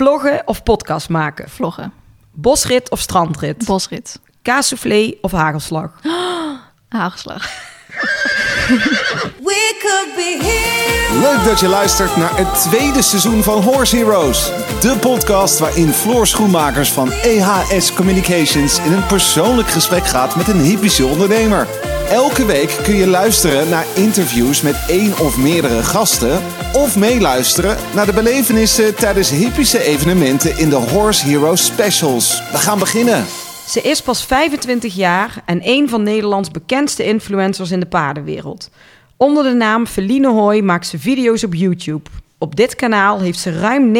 Vloggen of podcast maken? Vloggen. Bosrit of strandrit? Bosrit. Kaassoufflé of hagelslag? Hagelslag. Leuk dat je luistert naar het tweede seizoen van Horse Heroes. De podcast waarin Floor Schoenmakers van EHS Communications in een persoonlijk gesprek gaat met een hypische ondernemer. Elke week kun je luisteren naar interviews met één of meerdere gasten. Of meeluisteren naar de belevenissen tijdens hypische evenementen in de Horse Heroes Specials. We gaan beginnen. Ze is pas 25 jaar en een van Nederlands bekendste influencers in de paardenwereld. Onder de naam Feline Hoy maakt ze video's op YouTube. Op dit kanaal heeft ze ruim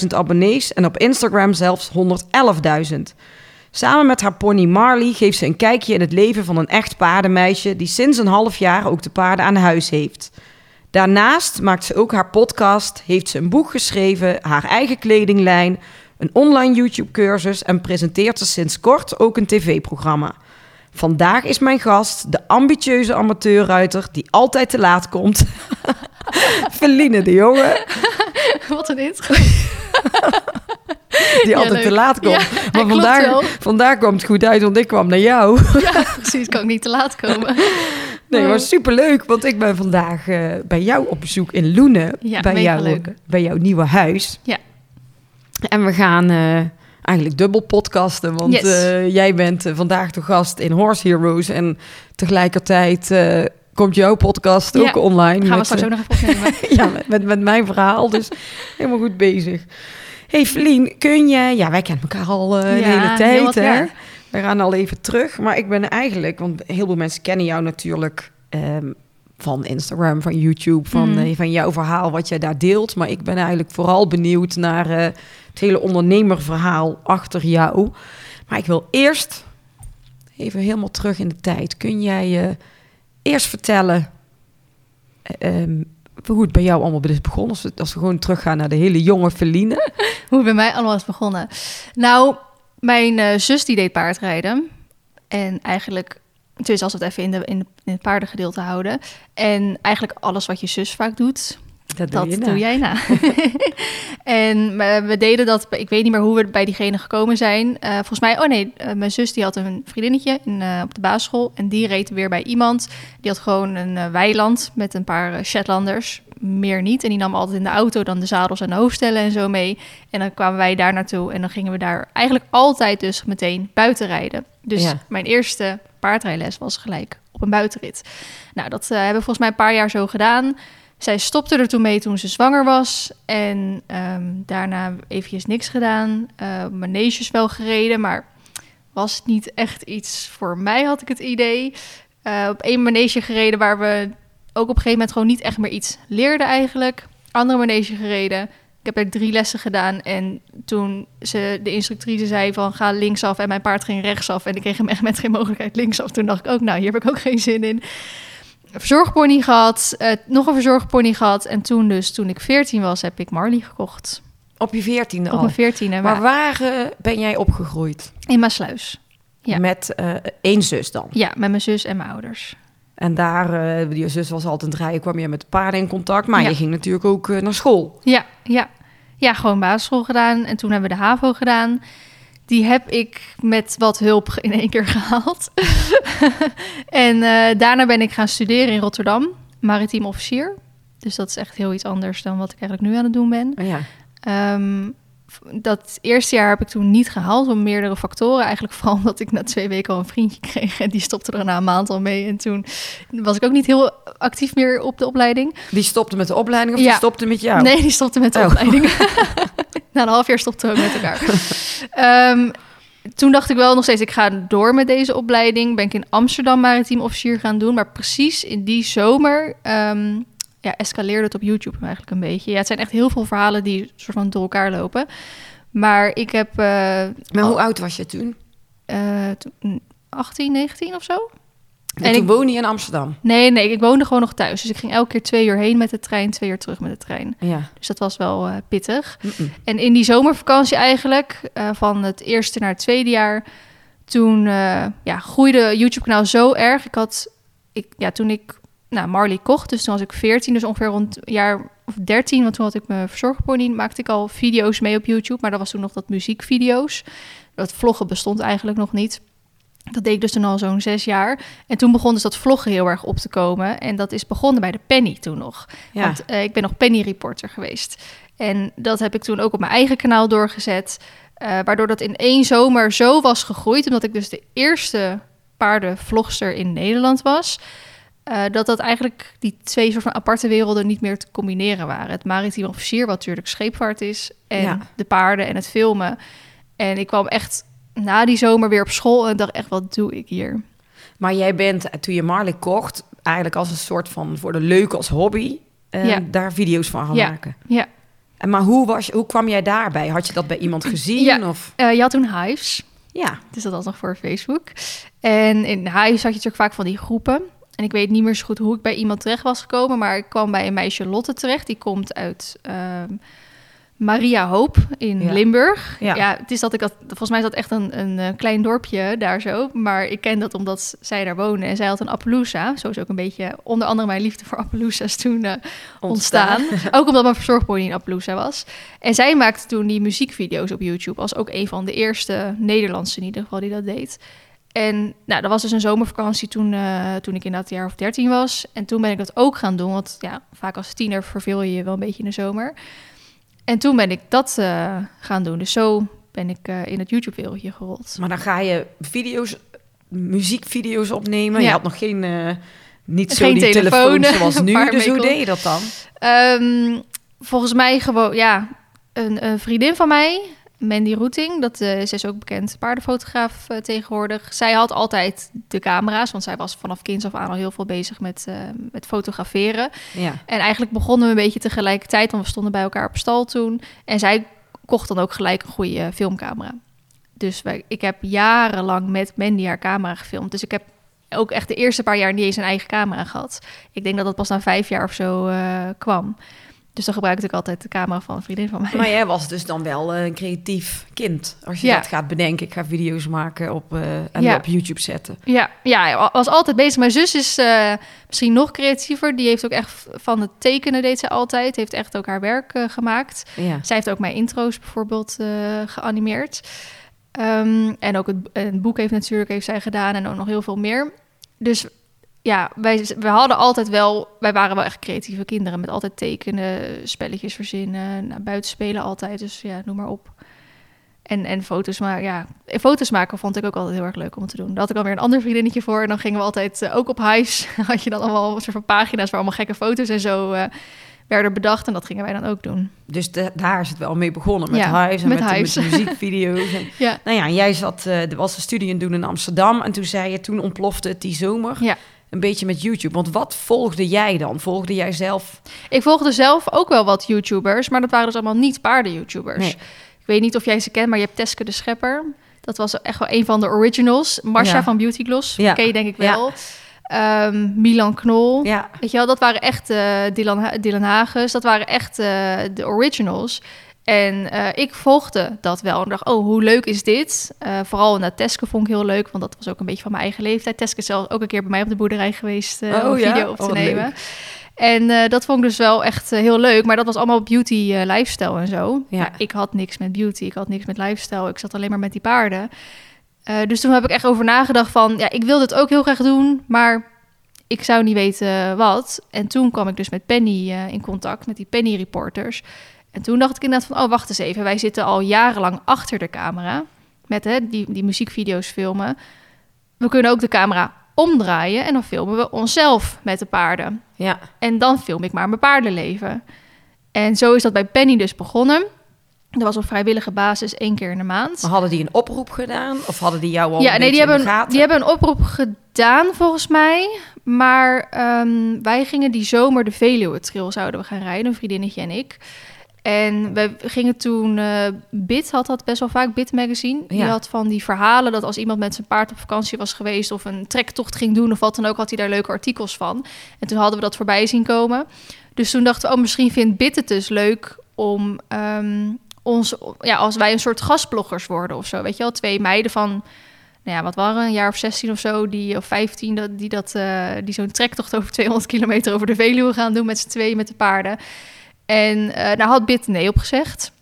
90.000 abonnees en op Instagram zelfs 111.000. Samen met haar pony Marley geeft ze een kijkje in het leven van een echt paardenmeisje die sinds een half jaar ook de paarden aan huis heeft. Daarnaast maakt ze ook haar podcast, heeft ze een boek geschreven, haar eigen kledinglijn, een online YouTube-cursus en presenteert ze sinds kort ook een tv-programma. Vandaag is mijn gast de ambitieuze amateurruiter die altijd te laat komt. Feline de Jonge, Wat een intro. die Ja, altijd leuk. te laat komt. Ja, maar vandaag, vandaag kwam het goed uit, want ik kwam naar jou. Ja, precies. Kan ik niet te laat komen. Nee, maar superleuk, want ik ben vandaag eh, bij jou op bezoek in Loenen. Ja, bij, jou, bij jouw nieuwe huis. Ja. En we gaan eh, eigenlijk dubbel podcasten, want Yes. eh, jij bent eh, vandaag de gast in Horse Heroes. En tegelijkertijd eh, komt jouw podcast Ja, ook online. Gaan we straks ook nog even opnemen. ja, met, met, mijn verhaal, dus helemaal goed bezig. Hey Feline, kun je... Ja, wij kennen elkaar al de hele tijd, hè? jaar. We gaan al even terug, maar ik ben eigenlijk... Want heel veel mensen kennen jou natuurlijk ehm, van Instagram, van YouTube... Van, eh, van jouw verhaal, wat jij daar deelt. Maar ik ben eigenlijk vooral benieuwd naar het hele ondernemerverhaal achter jou. Maar ik wil eerst even helemaal terug in de tijd. Kun jij eh, eerst vertellen... eh, ehm, hoe het bij jou allemaal is begonnen? Als we, als we gewoon teruggaan naar de hele jonge Feline. Hoe het bij mij allemaal is begonnen. Nou, mijn eh, zus die deed paardrijden. En eigenlijk, dus als we het even in, in, de, in het paardengedeelte houden. En eigenlijk alles wat je zus vaak doet, Dat, dat je doe, jij na. en eh, we deden dat, ik weet niet meer hoe we bij diegene gekomen zijn. Eh, volgens mij, oh nee, eh, mijn zus die had een vriendinnetje in, op de basisschool. En die reed weer bij iemand. Die had gewoon een weiland met een paar Shetlanders. Meer niet. En die nam altijd in de auto dan de zadels en de hoofdstellen en zo mee. En dan kwamen wij daar naartoe. En dan gingen we daar eigenlijk altijd dus meteen buiten rijden. Dus Ja. mijn eerste paardrijles was gelijk op een buitenrit. Nou, dat hebben we volgens mij een paar jaar zo gedaan. Zij stopte er toen mee toen ze zwanger was. En ehm, daarna eventjes niks gedaan. Maneges wel gereden, maar was niet echt iets voor mij, had ik het idee. Eh, op één manege gereden waar we ook op een gegeven moment gewoon niet echt meer iets leerden eigenlijk. Andere manege gereden. Ik heb er drie lessen gedaan en toen ze, de instructrice zei van ga linksaf en mijn paard ging rechtsaf en ik kreeg hem echt met geen mogelijkheid linksaf. Toen dacht ik ook, nou hier heb ik ook geen zin in verzorgpony gehad, eh, nog een verzorgpony gehad. En toen dus, toen ik 14 was, heb ik Marley gekocht. Op je veertiende Op al. mijn 14e. Maar waar eh, ben jij opgegroeid? In Maasluis. Ja. Met eh, één zus dan. Ja, met mijn zus en mijn ouders. En daar, je zus was altijd rijden, kwam je met de paarden in contact. Maar Ja. je ging natuurlijk ook naar school. Ja, ja. Ja, gewoon basisschool gedaan. En toen hebben we de HAVO gedaan. Die heb ik met wat hulp in één keer gehaald. en eh, daarna ben ik gaan studeren in Rotterdam. Maritiem officier. Dus dat is echt heel iets anders dan wat ik eigenlijk nu aan het doen ben. Oh ja. Ehm, dat eerste jaar heb ik toen niet gehaald om meerdere factoren. Eigenlijk vooral omdat ik na twee weken al een vriendje kreeg. En die stopte er na een maand al mee. En toen was ik ook niet heel actief meer op de opleiding. Die stopte met de opleiding of Ja. die stopte met jou? Nee, die stopte met de Oh. opleiding. Na een half jaar stopten we ook met elkaar. Ehm, toen dacht ik wel nog steeds, ik ga door met deze opleiding. Ben ik in Amsterdam maritiem officier gaan doen. Maar precies in die zomer ehm, ja, escaleerde het op YouTube eigenlijk een beetje. Ja, het zijn echt heel veel verhalen die soort van door elkaar lopen. Maar ik heb eh, Maar hoe oud was je toen? eh, toen 18, 19 of zo. En, ik- woonde je in Amsterdam? Nee, nee, ik woonde gewoon nog thuis. Dus ik ging elke keer twee uur heen met de trein, twee uur terug met de trein. Ja. Dus dat was wel eh, pittig. En in die zomervakantie eigenlijk, eh, van het eerste naar het tweede jaar, toen eh, ja, groeide YouTube-kanaal zo erg. Ik had, ik, ja, toen ik nou, Marley kocht. Dus toen was ik 14, dus ongeveer rond jaar of 13. Want toen had ik mijn verzorgpony. Maakte ik al video's mee op YouTube. Maar dat was toen nog dat muziekvideo's. Dat vloggen bestond eigenlijk nog niet. Dat deed ik dus toen al zo'n zes jaar. En toen begon dus dat vloggen heel erg op te komen. En dat is begonnen bij de Penny toen nog. Ja. Want eh, ik ben nog Penny Reporter geweest. En dat heb ik toen ook op mijn eigen kanaal doorgezet. eh, waardoor dat in één zomer zo was gegroeid. Omdat ik dus de eerste paardenvlogster in Nederland was. eh, dat dat eigenlijk die twee soort van aparte werelden niet meer te combineren waren. Het maritiem officier, wat natuurlijk scheepvaart is. En Ja. de paarden en het filmen. En ik kwam echt na die zomer weer op school en dacht echt, wat doe ik hier? Maar jij bent, eh, toen je Marley kocht, eigenlijk als een soort van voor de leuk als hobby, Ja. daar video's van gaan Ja. maken. Ja, En maar hoe, was, hoe kwam jij daarbij? Had je dat bij iemand gezien? Ja. Of? Eh, je had toen Hives. Ja, Dus dat was nog voor Facebook. En in Hives had je natuurlijk vaak van die groepen. En ik weet niet meer zo goed hoe ik bij iemand terecht was gekomen. Maar ik kwam bij een meisje Lotte terecht. Die komt uit ehm, Maria Hoop in Ja. Limburg. Ja. Ja. het is dat ik dat... Volgens mij is dat echt een, een eh, klein dorpje daar zo. Maar ik ken dat omdat zij daar woonde. En zij had een Appaloosa. Zo is ook een beetje onder andere mijn liefde voor Appaloosa's toen eh, ontstaan. ook omdat mijn verzorgpony in Appaloosa was. En zij maakte toen die muziekvideo's op YouTube. Als ook een van de eerste Nederlandse in ieder geval die dat deed. En nou, dat was dus een zomervakantie toen, eh, toen ik inderdaad een jaar of dertien was. En toen ben ik dat ook gaan doen. Want ja, vaak als tiener verveel je je wel een beetje in de zomer. En toen ben ik dat eh, gaan doen. Dus zo ben ik eh, in het YouTube-wereldje gerold. maar dan ga je video's, muziekvideo's opnemen. Je had nog geen, eh, niet zo Geen die telefoon, zoals nu. Dus hoe deed je dat dan? Ehm, volgens mij gewoon, ja, een, een vriendin van mij, Mandy Routing, dat eh, ze is ook bekend paardenfotograaf eh, tegenwoordig. Zij had altijd de camera's, want zij was vanaf kinds af aan al heel veel bezig met, eh, met fotograferen. Ja. En eigenlijk begonnen we een beetje tegelijkertijd, want we stonden bij elkaar op stal toen. En zij kocht dan ook gelijk een goede filmcamera. Dus wij, ik heb jarenlang met Mandy haar camera gefilmd. Dus ik heb ook echt de eerste paar jaar niet eens een eigen camera gehad. Ik denk dat dat pas na vijf jaar of zo kwam. Dus dan gebruikte ik altijd de camera van een vriendin van mij. Maar jij was dus dan wel eh, een creatief kind. Als je Ja. dat gaat bedenken. Ik ga video's maken op, eh, en Ja. op YouTube zetten. Ja, ja, hij was altijd bezig. Mijn zus is eh, misschien nog creatiever. Die heeft ook echt van het tekenen deed ze altijd. Heeft echt ook haar werk gemaakt. Ja. Zij heeft ook mijn intro's bijvoorbeeld geanimeerd. Ehm, en ook het, het boek heeft natuurlijk heeft zij gedaan en ook nog heel veel meer. Dus ja, wij, we hadden altijd wel, wij waren wel echt creatieve kinderen met altijd tekenen, spelletjes verzinnen, naar buiten spelen altijd. Dus ja, noem maar op. En, en foto's maken, ja, foto's maken vond ik ook altijd heel erg leuk om te doen. Daar had ik alweer een ander vriendinnetje voor. En dan gingen we altijd, eh, ook op Hives, had je dan allemaal een soort van pagina's waar allemaal gekke foto's en zo eh, werden bedacht. En dat gingen wij dan ook doen. Dus de- daar is het wel mee begonnen. Met Ja, huis en met, met de- met de muziekvideo's. En, Ja. nou ja, en jij zat, er was een studie aan doen in Amsterdam. En toen zei je, toen ontplofte het die zomer. Ja. Een beetje met YouTube. Want wat volgde jij dan? Volgde jij zelf? Ik volgde zelf ook wel wat YouTubers, maar dat waren dus allemaal niet paarden-YouTubers. Nee. Ik weet niet of jij ze kent, maar je hebt Teske de Schepper. Dat was echt wel een van de originals. Marsha Ja. van Beauty Gloss, Ja. ken je denk ik wel. Ehm, Milan Knol. Ja, Weet je wel, dat waren echt eh, Dylan, Ha- Dylan Hagens. Dat waren echt eh, de originals. En eh, ik volgde dat wel en dacht, oh, hoe leuk is dit? Eh, vooral naar Teske vond ik heel leuk, want dat was ook een beetje van mijn eigen leeftijd. Teske is zelf ook een keer bij mij op de boerderij geweest eh, Oh, om ja? video op te Oh, nemen. leuk. En dat vond ik dus wel echt heel leuk. Maar dat was allemaal beauty lifestyle en zo. Ja. Ik had niks met beauty, ik had niks met lifestyle. Ik zat alleen maar met die paarden. Dus toen heb ik echt over nagedacht van... ja, ik wil dit ook heel graag doen, maar ik zou niet weten wat. En toen kwam ik dus met Penny in contact, met die Penny reporters. En toen dacht ik inderdaad van... oh, wacht eens even, wij zitten al jarenlang achter de camera... met hè, die, die muziekvideo's filmen. We kunnen ook de camera omdraaien... en dan filmen we onszelf met de paarden. ja. En dan film ik maar mijn paardenleven. En zo is dat bij Penny dus begonnen. Dat was op vrijwillige basis één keer in de maand. Maar hadden die een oproep gedaan? Of hadden die jou al ja, nee, die hebben, gaten? die hebben een oproep gedaan volgens mij. Maar ehm, wij gingen die zomer de Veluwe Trail zouden we gaan rijden, een vriendinnetje en ik. En we gingen toen, eh Bit had dat best wel vaak, Bit Magazine. Die Ja. had van die verhalen dat als iemand met zijn paard op vakantie was geweest... of een trektocht ging doen of wat dan ook, had hij daar leuke artikels van. En toen hadden we dat voorbij zien komen. Dus toen dachten we, oh, misschien vindt Bit het dus leuk om ehm, ons... Ja, als wij een soort gastbloggers worden of zo, weet je wel. Twee meiden van nou ja, wat waren een jaar of 16 of zo, die, of 15, dat, die, dat, eh, die zo'n trektocht over 200 kilometer over de Veluwe gaan doen met z'n tweeën met de paarden. En eh nou had Bit nee opgezegd.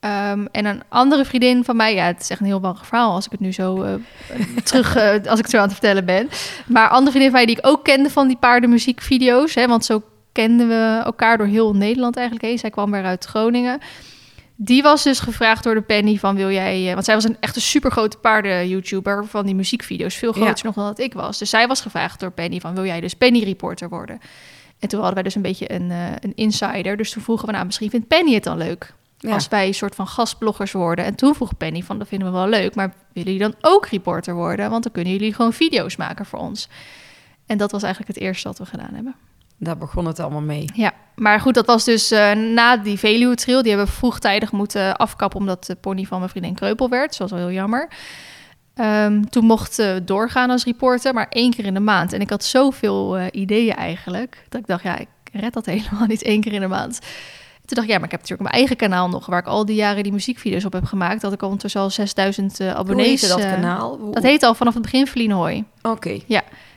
Ehm, en een andere vriendin van mij, ja, het is echt een heel bang verhaal als ik het nu zo eh, terug, eh, als ik het zo aan het vertellen ben. Maar andere vriendin van mij die ik ook kende van die paardenmuziekvideo's, hè, want zo kenden we elkaar door heel Nederland eigenlijk heen. Zij kwam weer uit Groningen. Die was dus gevraagd door de Penny van wil jij... Want zij was een echt een supergrote paarden-YouTuber van die muziekvideo's. Veel groter Ja. nog dan dat ik was. Dus zij was gevraagd door Penny van wil jij dus Penny-reporter worden? En toen hadden wij dus een beetje een, eh, een insider. Dus toen vroegen we nou misschien vindt Penny het dan leuk? Ja. Als wij een soort van gastbloggers worden. En toen vroeg Penny van dat vinden we wel leuk. Maar willen jullie dan ook reporter worden? Want dan kunnen jullie gewoon video's maken voor ons. En dat was eigenlijk het eerste wat we gedaan hebben. Daar begon het allemaal mee. Ja, maar goed, dat was dus eh, na die Veluwe Trail. Die hebben we vroegtijdig moeten afkappen omdat de pony van mijn vriendin kreupel werd. Dat was wel heel jammer. Ehm, toen mochten we doorgaan als reporter, maar één keer in de maand. En ik had zoveel eh, ideeën eigenlijk, dat ik dacht, ja, ik red dat helemaal niet één keer in de maand. Toen dacht ik, ja, maar ik heb natuurlijk mijn eigen kanaal nog, waar ik al die jaren die muziekvideo's op heb gemaakt. Dat ik al ondertussen al 6000 eh, Hoe abonnees. dat eh, kanaal? Hoe- Dat heet al vanaf het begin Feline Hooi. Oké.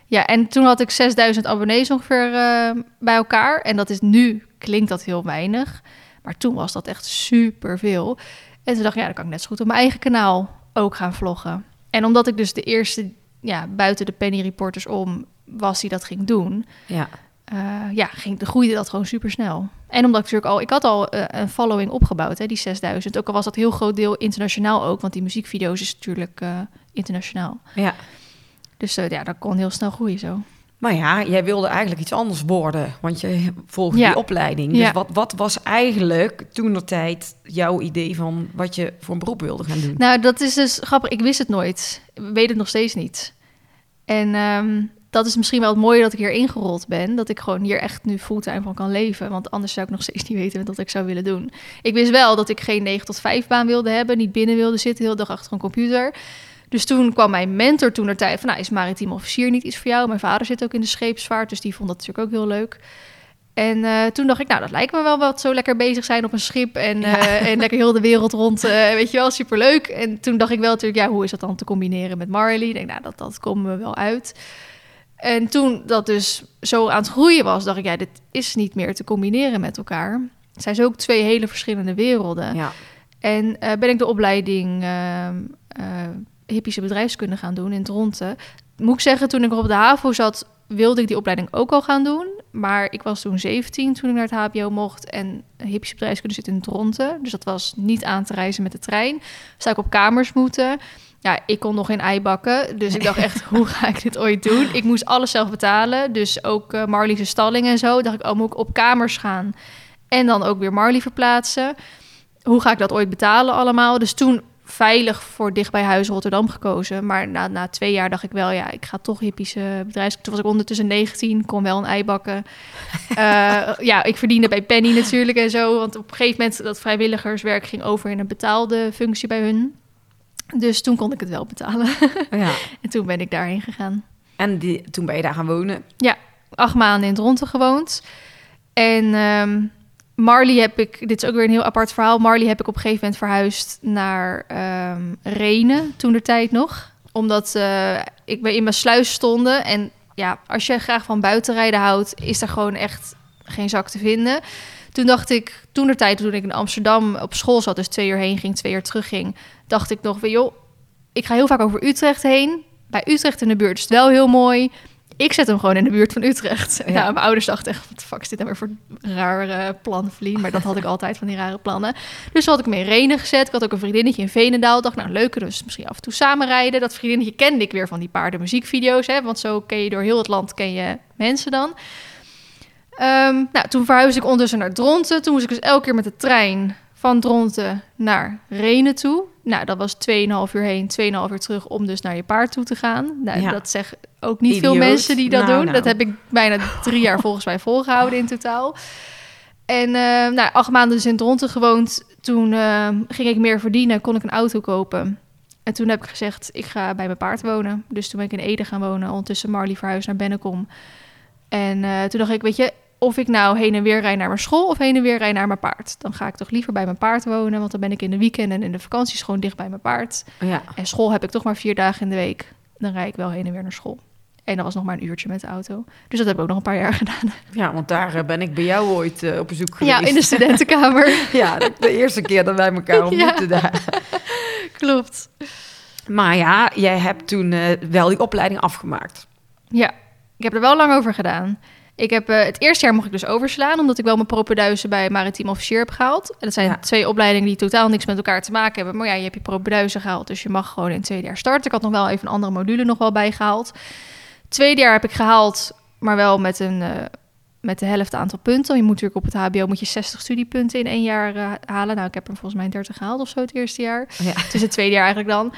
Ja, en toen had ik 6000 abonnees ongeveer eh, bij elkaar. En dat is nu, klinkt dat heel weinig. Maar toen was dat echt superveel. En toen dacht ik, ja, dan kan ik net zo goed op mijn eigen kanaal ook gaan vloggen. En omdat ik dus de eerste, ja, buiten de Penny Reporters om, was die dat ging doen. Ja. eh, ja, ging, groeide dat gewoon super snel. En omdat ik natuurlijk al, ik had al eh, een following opgebouwd, hè, die 6000. Ook al was dat heel groot deel internationaal ook, want die muziekvideo's is natuurlijk eh, internationaal. ja. Dus ja, dat kon heel snel groeien zo. Maar ja, jij wilde eigenlijk iets anders worden, want je volgde Ja. die opleiding. Dus Ja. wat, wat was eigenlijk toen de tijd jouw idee van wat je voor een beroep wilde gaan doen? Nou, dat is dus grappig. Ik wist het nooit. Ik weet het nog steeds niet. En ehm, dat is misschien wel het mooie dat ik hier ingerold ben. Dat ik gewoon hier echt nu fulltime van kan leven. Want anders zou ik nog steeds niet weten wat ik zou willen doen. Ik wist wel dat ik geen 9 tot 5 baan wilde hebben. Niet binnen wilde zitten, heel de dag achter een computer. Dus toen kwam mijn mentor toen er tijd van... nou, is maritiem officier niet iets voor jou? Mijn vader zit ook in de scheepsvaart, dus die vond dat natuurlijk ook heel leuk. En eh, toen dacht ik, nou, dat lijkt me wel wat zo lekker bezig zijn op een schip... en, eh, en lekker heel de wereld rond, eh, weet je wel, superleuk. En toen dacht ik wel natuurlijk, ja, hoe is dat dan te combineren met Marley? Ik denk, nou, dat, dat komen we wel uit. En toen dat dus zo aan het groeien was, dacht ik, ja, dit is niet meer te combineren met elkaar. Het zijn zo ook twee hele verschillende werelden. Ja. En ben ik de opleiding ehm eh, hippische bedrijfskunde gaan doen in Dronten. Moet ik zeggen, toen ik op de HAVO zat, wilde ik die opleiding ook al gaan doen. Maar ik was toen 17 toen ik naar het HBO mocht. En hippische bedrijfskunde zit in Dronten. Dus dat was niet aan te reizen met de trein. Zou ik op kamers moeten. Ja, ik kon nog geen ei bakken. Dus ik dacht echt, hoe ga ik dit ooit doen? Ik moest alles zelf betalen. Dus ook eh Marley's stalling en zo. Dacht ik, oh, moet ik op kamers gaan? En dan ook weer Marley verplaatsen. Hoe ga ik dat ooit betalen allemaal? Dus toen veilig voor dicht bij huis Rotterdam gekozen. Maar na, na twee jaar dacht ik wel, ja, ik ga toch hippische bedrijfs... Toen was ik ondertussen 19, kon wel een ei bakken. Eh, ja, ik verdiende bij Penny natuurlijk en zo. Want op een gegeven moment dat vrijwilligerswerk ging over in een betaalde functie bij hun. Dus toen kon ik het wel betalen. ja. en toen ben ik daarheen gegaan. En die, toen ben je daar gaan wonen. acht maanden in Dronten gewoond. En ehm, Marley heb ik, dit is ook weer een heel apart verhaal. Marley heb ik op een gegeven moment verhuisd naar ehm Renen, toen de tijd nog. Omdat eh, ik bij in mijn sluis stonden. En ja, als je graag van buitenrijden houdt, is er gewoon echt geen zak te vinden. Toen dacht ik, toen de tijd toen ik in Amsterdam op school zat, dus twee uur heen ging, twee uur terug ging, dacht ik nog van joh, ik ga heel vaak over Utrecht heen. Bij Utrecht in de buurt is het wel heel mooi. Ik zet hem gewoon in de buurt van Utrecht. Ja. Mijn ouders dachten echt, wat de fuck is dit nou weer voor raar eh, plan? Maar dat had ik altijd van die rare plannen. Dus had ik hem in Renen gezet. Ik had ook een vriendinnetje in Veenendaal. Dacht, nou leuk, dus misschien af en toe samen rijden. Dat vriendinnetje kende ik weer van die paardenmuziekvideo's. Hè? Want zo ken je door heel het land ken je mensen dan. Ehm, nou, toen verhuisde ik ondertussen naar Dronten. Toen moest ik dus elke keer met de trein van Dronten naar Renen toe. Nou, dat was 2,5 uur heen, 2,5 uur terug om dus naar je paard toe te gaan. Nou, Ja. dat zeggen ook niet veel mensen die dat Nou, doen. nou. Dat heb ik bijna drie jaar volgens mij volgehouden in totaal. En eh, nou, acht maanden dus in Dronten gewoond. Toen eh, ging ik meer verdienen, kon ik een auto kopen. En toen heb ik gezegd, ik ga bij mijn paard wonen. Dus toen ben ik in Ede gaan wonen. Ondertussen Marley verhuisd naar Bennekom. En eh, toen dacht ik, weet je, of ik nou heen en weer rijd naar mijn school of heen en weer rijd naar mijn paard. Dan ga ik toch liever bij mijn paard wonen, want dan ben ik in de weekenden en in de vakanties gewoon dicht bij mijn paard. Ja. En school heb ik toch maar vier dagen in de week. Dan rijd ik wel heen en weer naar school. En dat was nog maar een uurtje met de auto. Dus dat heb ik ook nog een paar jaar gedaan. ja, want daar eh, ben ik bij jou ooit eh, op bezoek geweest. Ja, in de studentenkamer. Ja, de, de eerste keer dat wij elkaar ontmoetten daar. Klopt. Maar ja, jij hebt toen eh, wel die opleiding afgemaakt. Ja, ik heb er wel lang over gedaan. Ik heb, eh, het eerste jaar mocht ik dus overslaan, omdat ik wel mijn propeduizen bij maritiem officier heb gehaald. En dat zijn Ja. twee opleidingen die totaal niks met elkaar te maken hebben. Maar ja, je hebt je propeduizen gehaald, dus je mag gewoon in het tweede jaar starten. Ik had nog wel even een andere module nog wel bijgehaald. Tweede jaar heb ik gehaald, maar wel met, een, eh, met de helft aantal punten. Je moet natuurlijk op het HBO moet je 60 studiepunten in één jaar eh, halen. Nou, ik heb er volgens mij 30 gehaald of zo het eerste jaar. Ja. Het tweede jaar eigenlijk dan.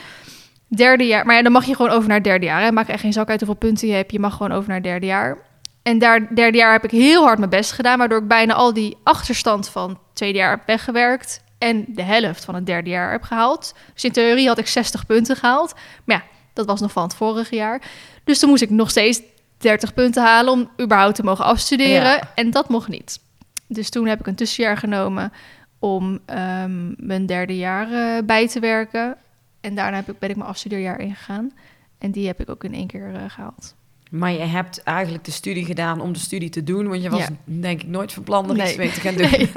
Derde jaar, maar ja, dan mag je gewoon over naar het derde jaar. Hè. Maakt echt geen zak uit hoeveel punten je hebt. Je mag gewoon over naar het derde jaar. En daar derde jaar heb ik heel hard mijn best gedaan, waardoor ik bijna al die achterstand van het tweede jaar heb weggewerkt en de helft van het derde jaar heb gehaald. Dus in theorie had ik 60 punten gehaald. Maar ja, dat was nog van het vorige jaar. Dus toen moest ik nog steeds 30 punten halen om überhaupt te mogen afstuderen. Ja. En dat mocht niet. Dus toen heb ik een tussenjaar genomen om ehm, mijn derde jaar eh, bij te werken. En daarna heb ik, ben ik mijn afstudeerjaar ingegaan. En die heb ik ook in één keer eh, gehaald. Maar je hebt eigenlijk de studie gedaan om de studie te doen. Want je was Ja. denk ik nooit van plan er Nee. iets mee te gaan doen. Nee.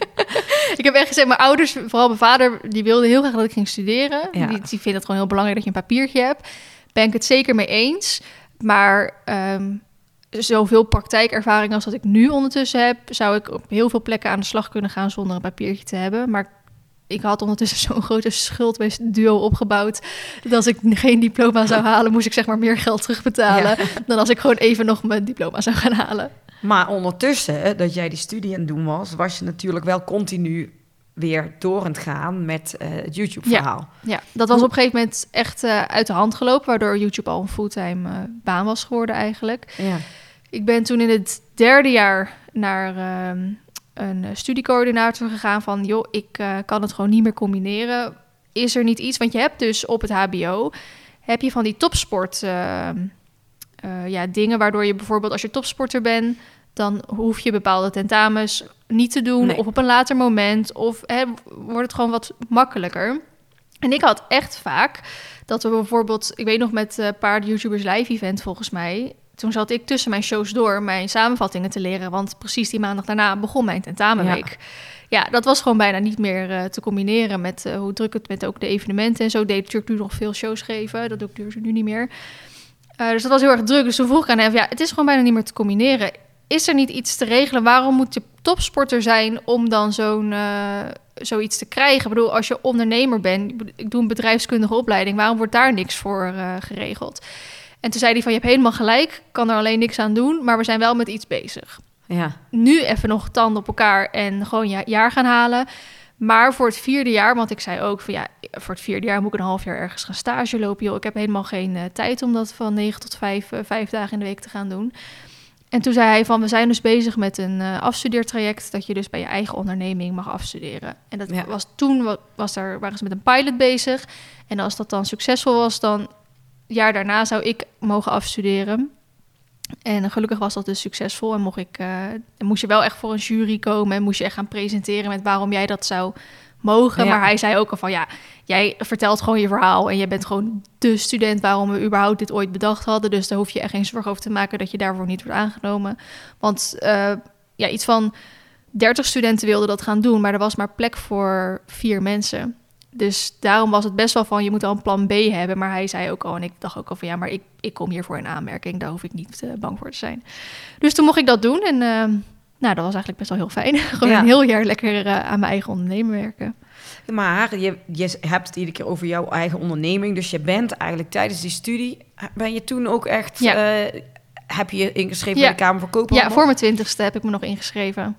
ik heb echt gezegd, mijn ouders, vooral mijn vader, die wilde heel graag dat ik ging studeren. Ja. Die, die vindt het gewoon heel belangrijk dat je een papiertje hebt. Ben ik het zeker mee eens. Maar ehm, zoveel praktijkervaring als dat ik nu ondertussen heb, zou ik op heel veel plekken aan de slag kunnen gaan zonder een papiertje te hebben. Maar ik had ondertussen zo'n grote schuldduo opgebouwd. Dat als ik geen diploma zou halen, moest ik zeg maar meer geld terugbetalen. Dan als ik gewoon even nog mijn diploma zou gaan halen. Maar ondertussen, dat jij die studie aan het doen was, was je natuurlijk wel continu weer door aan het gaan met eh, het YouTube-verhaal. Ja, dat was op een gegeven moment echt eh, uit de hand gelopen, waardoor YouTube al een fulltime eh, baan was geworden eigenlijk. Ja. Ik ben toen in het derde jaar naar ehm, een eh, studiecoördinator gegaan van, joh, ik eh, kan het gewoon niet meer combineren. Is er niet iets, want je hebt dus op het HBO, heb je van die topsport ehm, eh, ja, dingen, waardoor je bijvoorbeeld als je topsporter bent, dan hoef je bepaalde tentamens niet te doen Nee. of op een later moment of hè, wordt het gewoon wat makkelijker. En ik had echt vaak dat we bijvoorbeeld, ik weet nog met een paar YouTubers live event volgens mij, toen zat ik tussen mijn shows door mijn samenvattingen te leren, want precies die maandag daarna begon mijn tentamenweek. Ja, dat was gewoon bijna niet meer eh, te combineren met eh, hoe druk het met ook de evenementen en zo. Deed natuurlijk nu nog veel shows geven, dat doe ik dus nu niet meer. Eh, dus dat was heel erg druk. Dus toen vroeg ik aan hem, ja, het is gewoon bijna niet meer te combineren. Is er niet iets te regelen? Waarom moet je topsporter zijn om dan zo'n, zoiets te krijgen? Ik bedoel, als je ondernemer bent, ik doe een bedrijfskundige opleiding, waarom wordt daar niks voor geregeld? En toen zei hij van, je hebt helemaal gelijk, kan er alleen niks aan doen, maar we zijn wel met iets bezig. Ja. Nu even nog tanden op elkaar en gewoon ja, jaar gaan halen. Maar voor het vierde jaar, want ik zei ook van ja, voor het vierde jaar moet ik een half jaar ergens gaan stage lopen. Joh, ik heb helemaal geen eh, tijd om dat van negen tot vijf, eh, vijf dagen in de week te gaan doen. En toen zei hij van, we zijn dus bezig met een eh, afstudeertraject... dat je dus bij je eigen onderneming mag afstuderen. En dat Ja. was toen, wa- was daar, waren ze met een pilot bezig. En als dat dan succesvol was, dan... jaar daarna zou ik mogen afstuderen. En gelukkig was dat dus succesvol. En mocht ik, en moest je wel echt voor een jury komen... en moest je echt gaan presenteren met waarom jij dat zou mogen. Ja. Maar hij zei ook al van, ja, jij vertelt gewoon je verhaal... en je bent gewoon de student waarom we überhaupt dit ooit bedacht hadden. Dus daar hoef je echt geen zorgen over te maken... dat je daarvoor niet wordt aangenomen. Want eh, ja, iets van 30 studenten wilden dat gaan doen... maar er was maar plek voor vier mensen... Dus daarom was het best wel van, je moet al een plan B hebben. Maar hij zei ook al, en ik dacht ook al van, ja, maar ik, ik kom hiervoor in aanmerking. Daar hoef ik niet eh, bang voor te zijn. Dus toen mocht ik dat doen. En eh, nou, dat was eigenlijk best wel heel fijn. Gewoon Ja. een heel jaar lekker eh, aan mijn eigen ondernemen werken. Maar je, je hebt het iedere keer over jouw eigen onderneming. Dus je bent eigenlijk tijdens die studie... Ben je toen ook echt... Ja. eh, heb je je ingeschreven Ja. bij de Kamer van Koophandel? Ja, voor mijn twintigste heb ik me nog ingeschreven.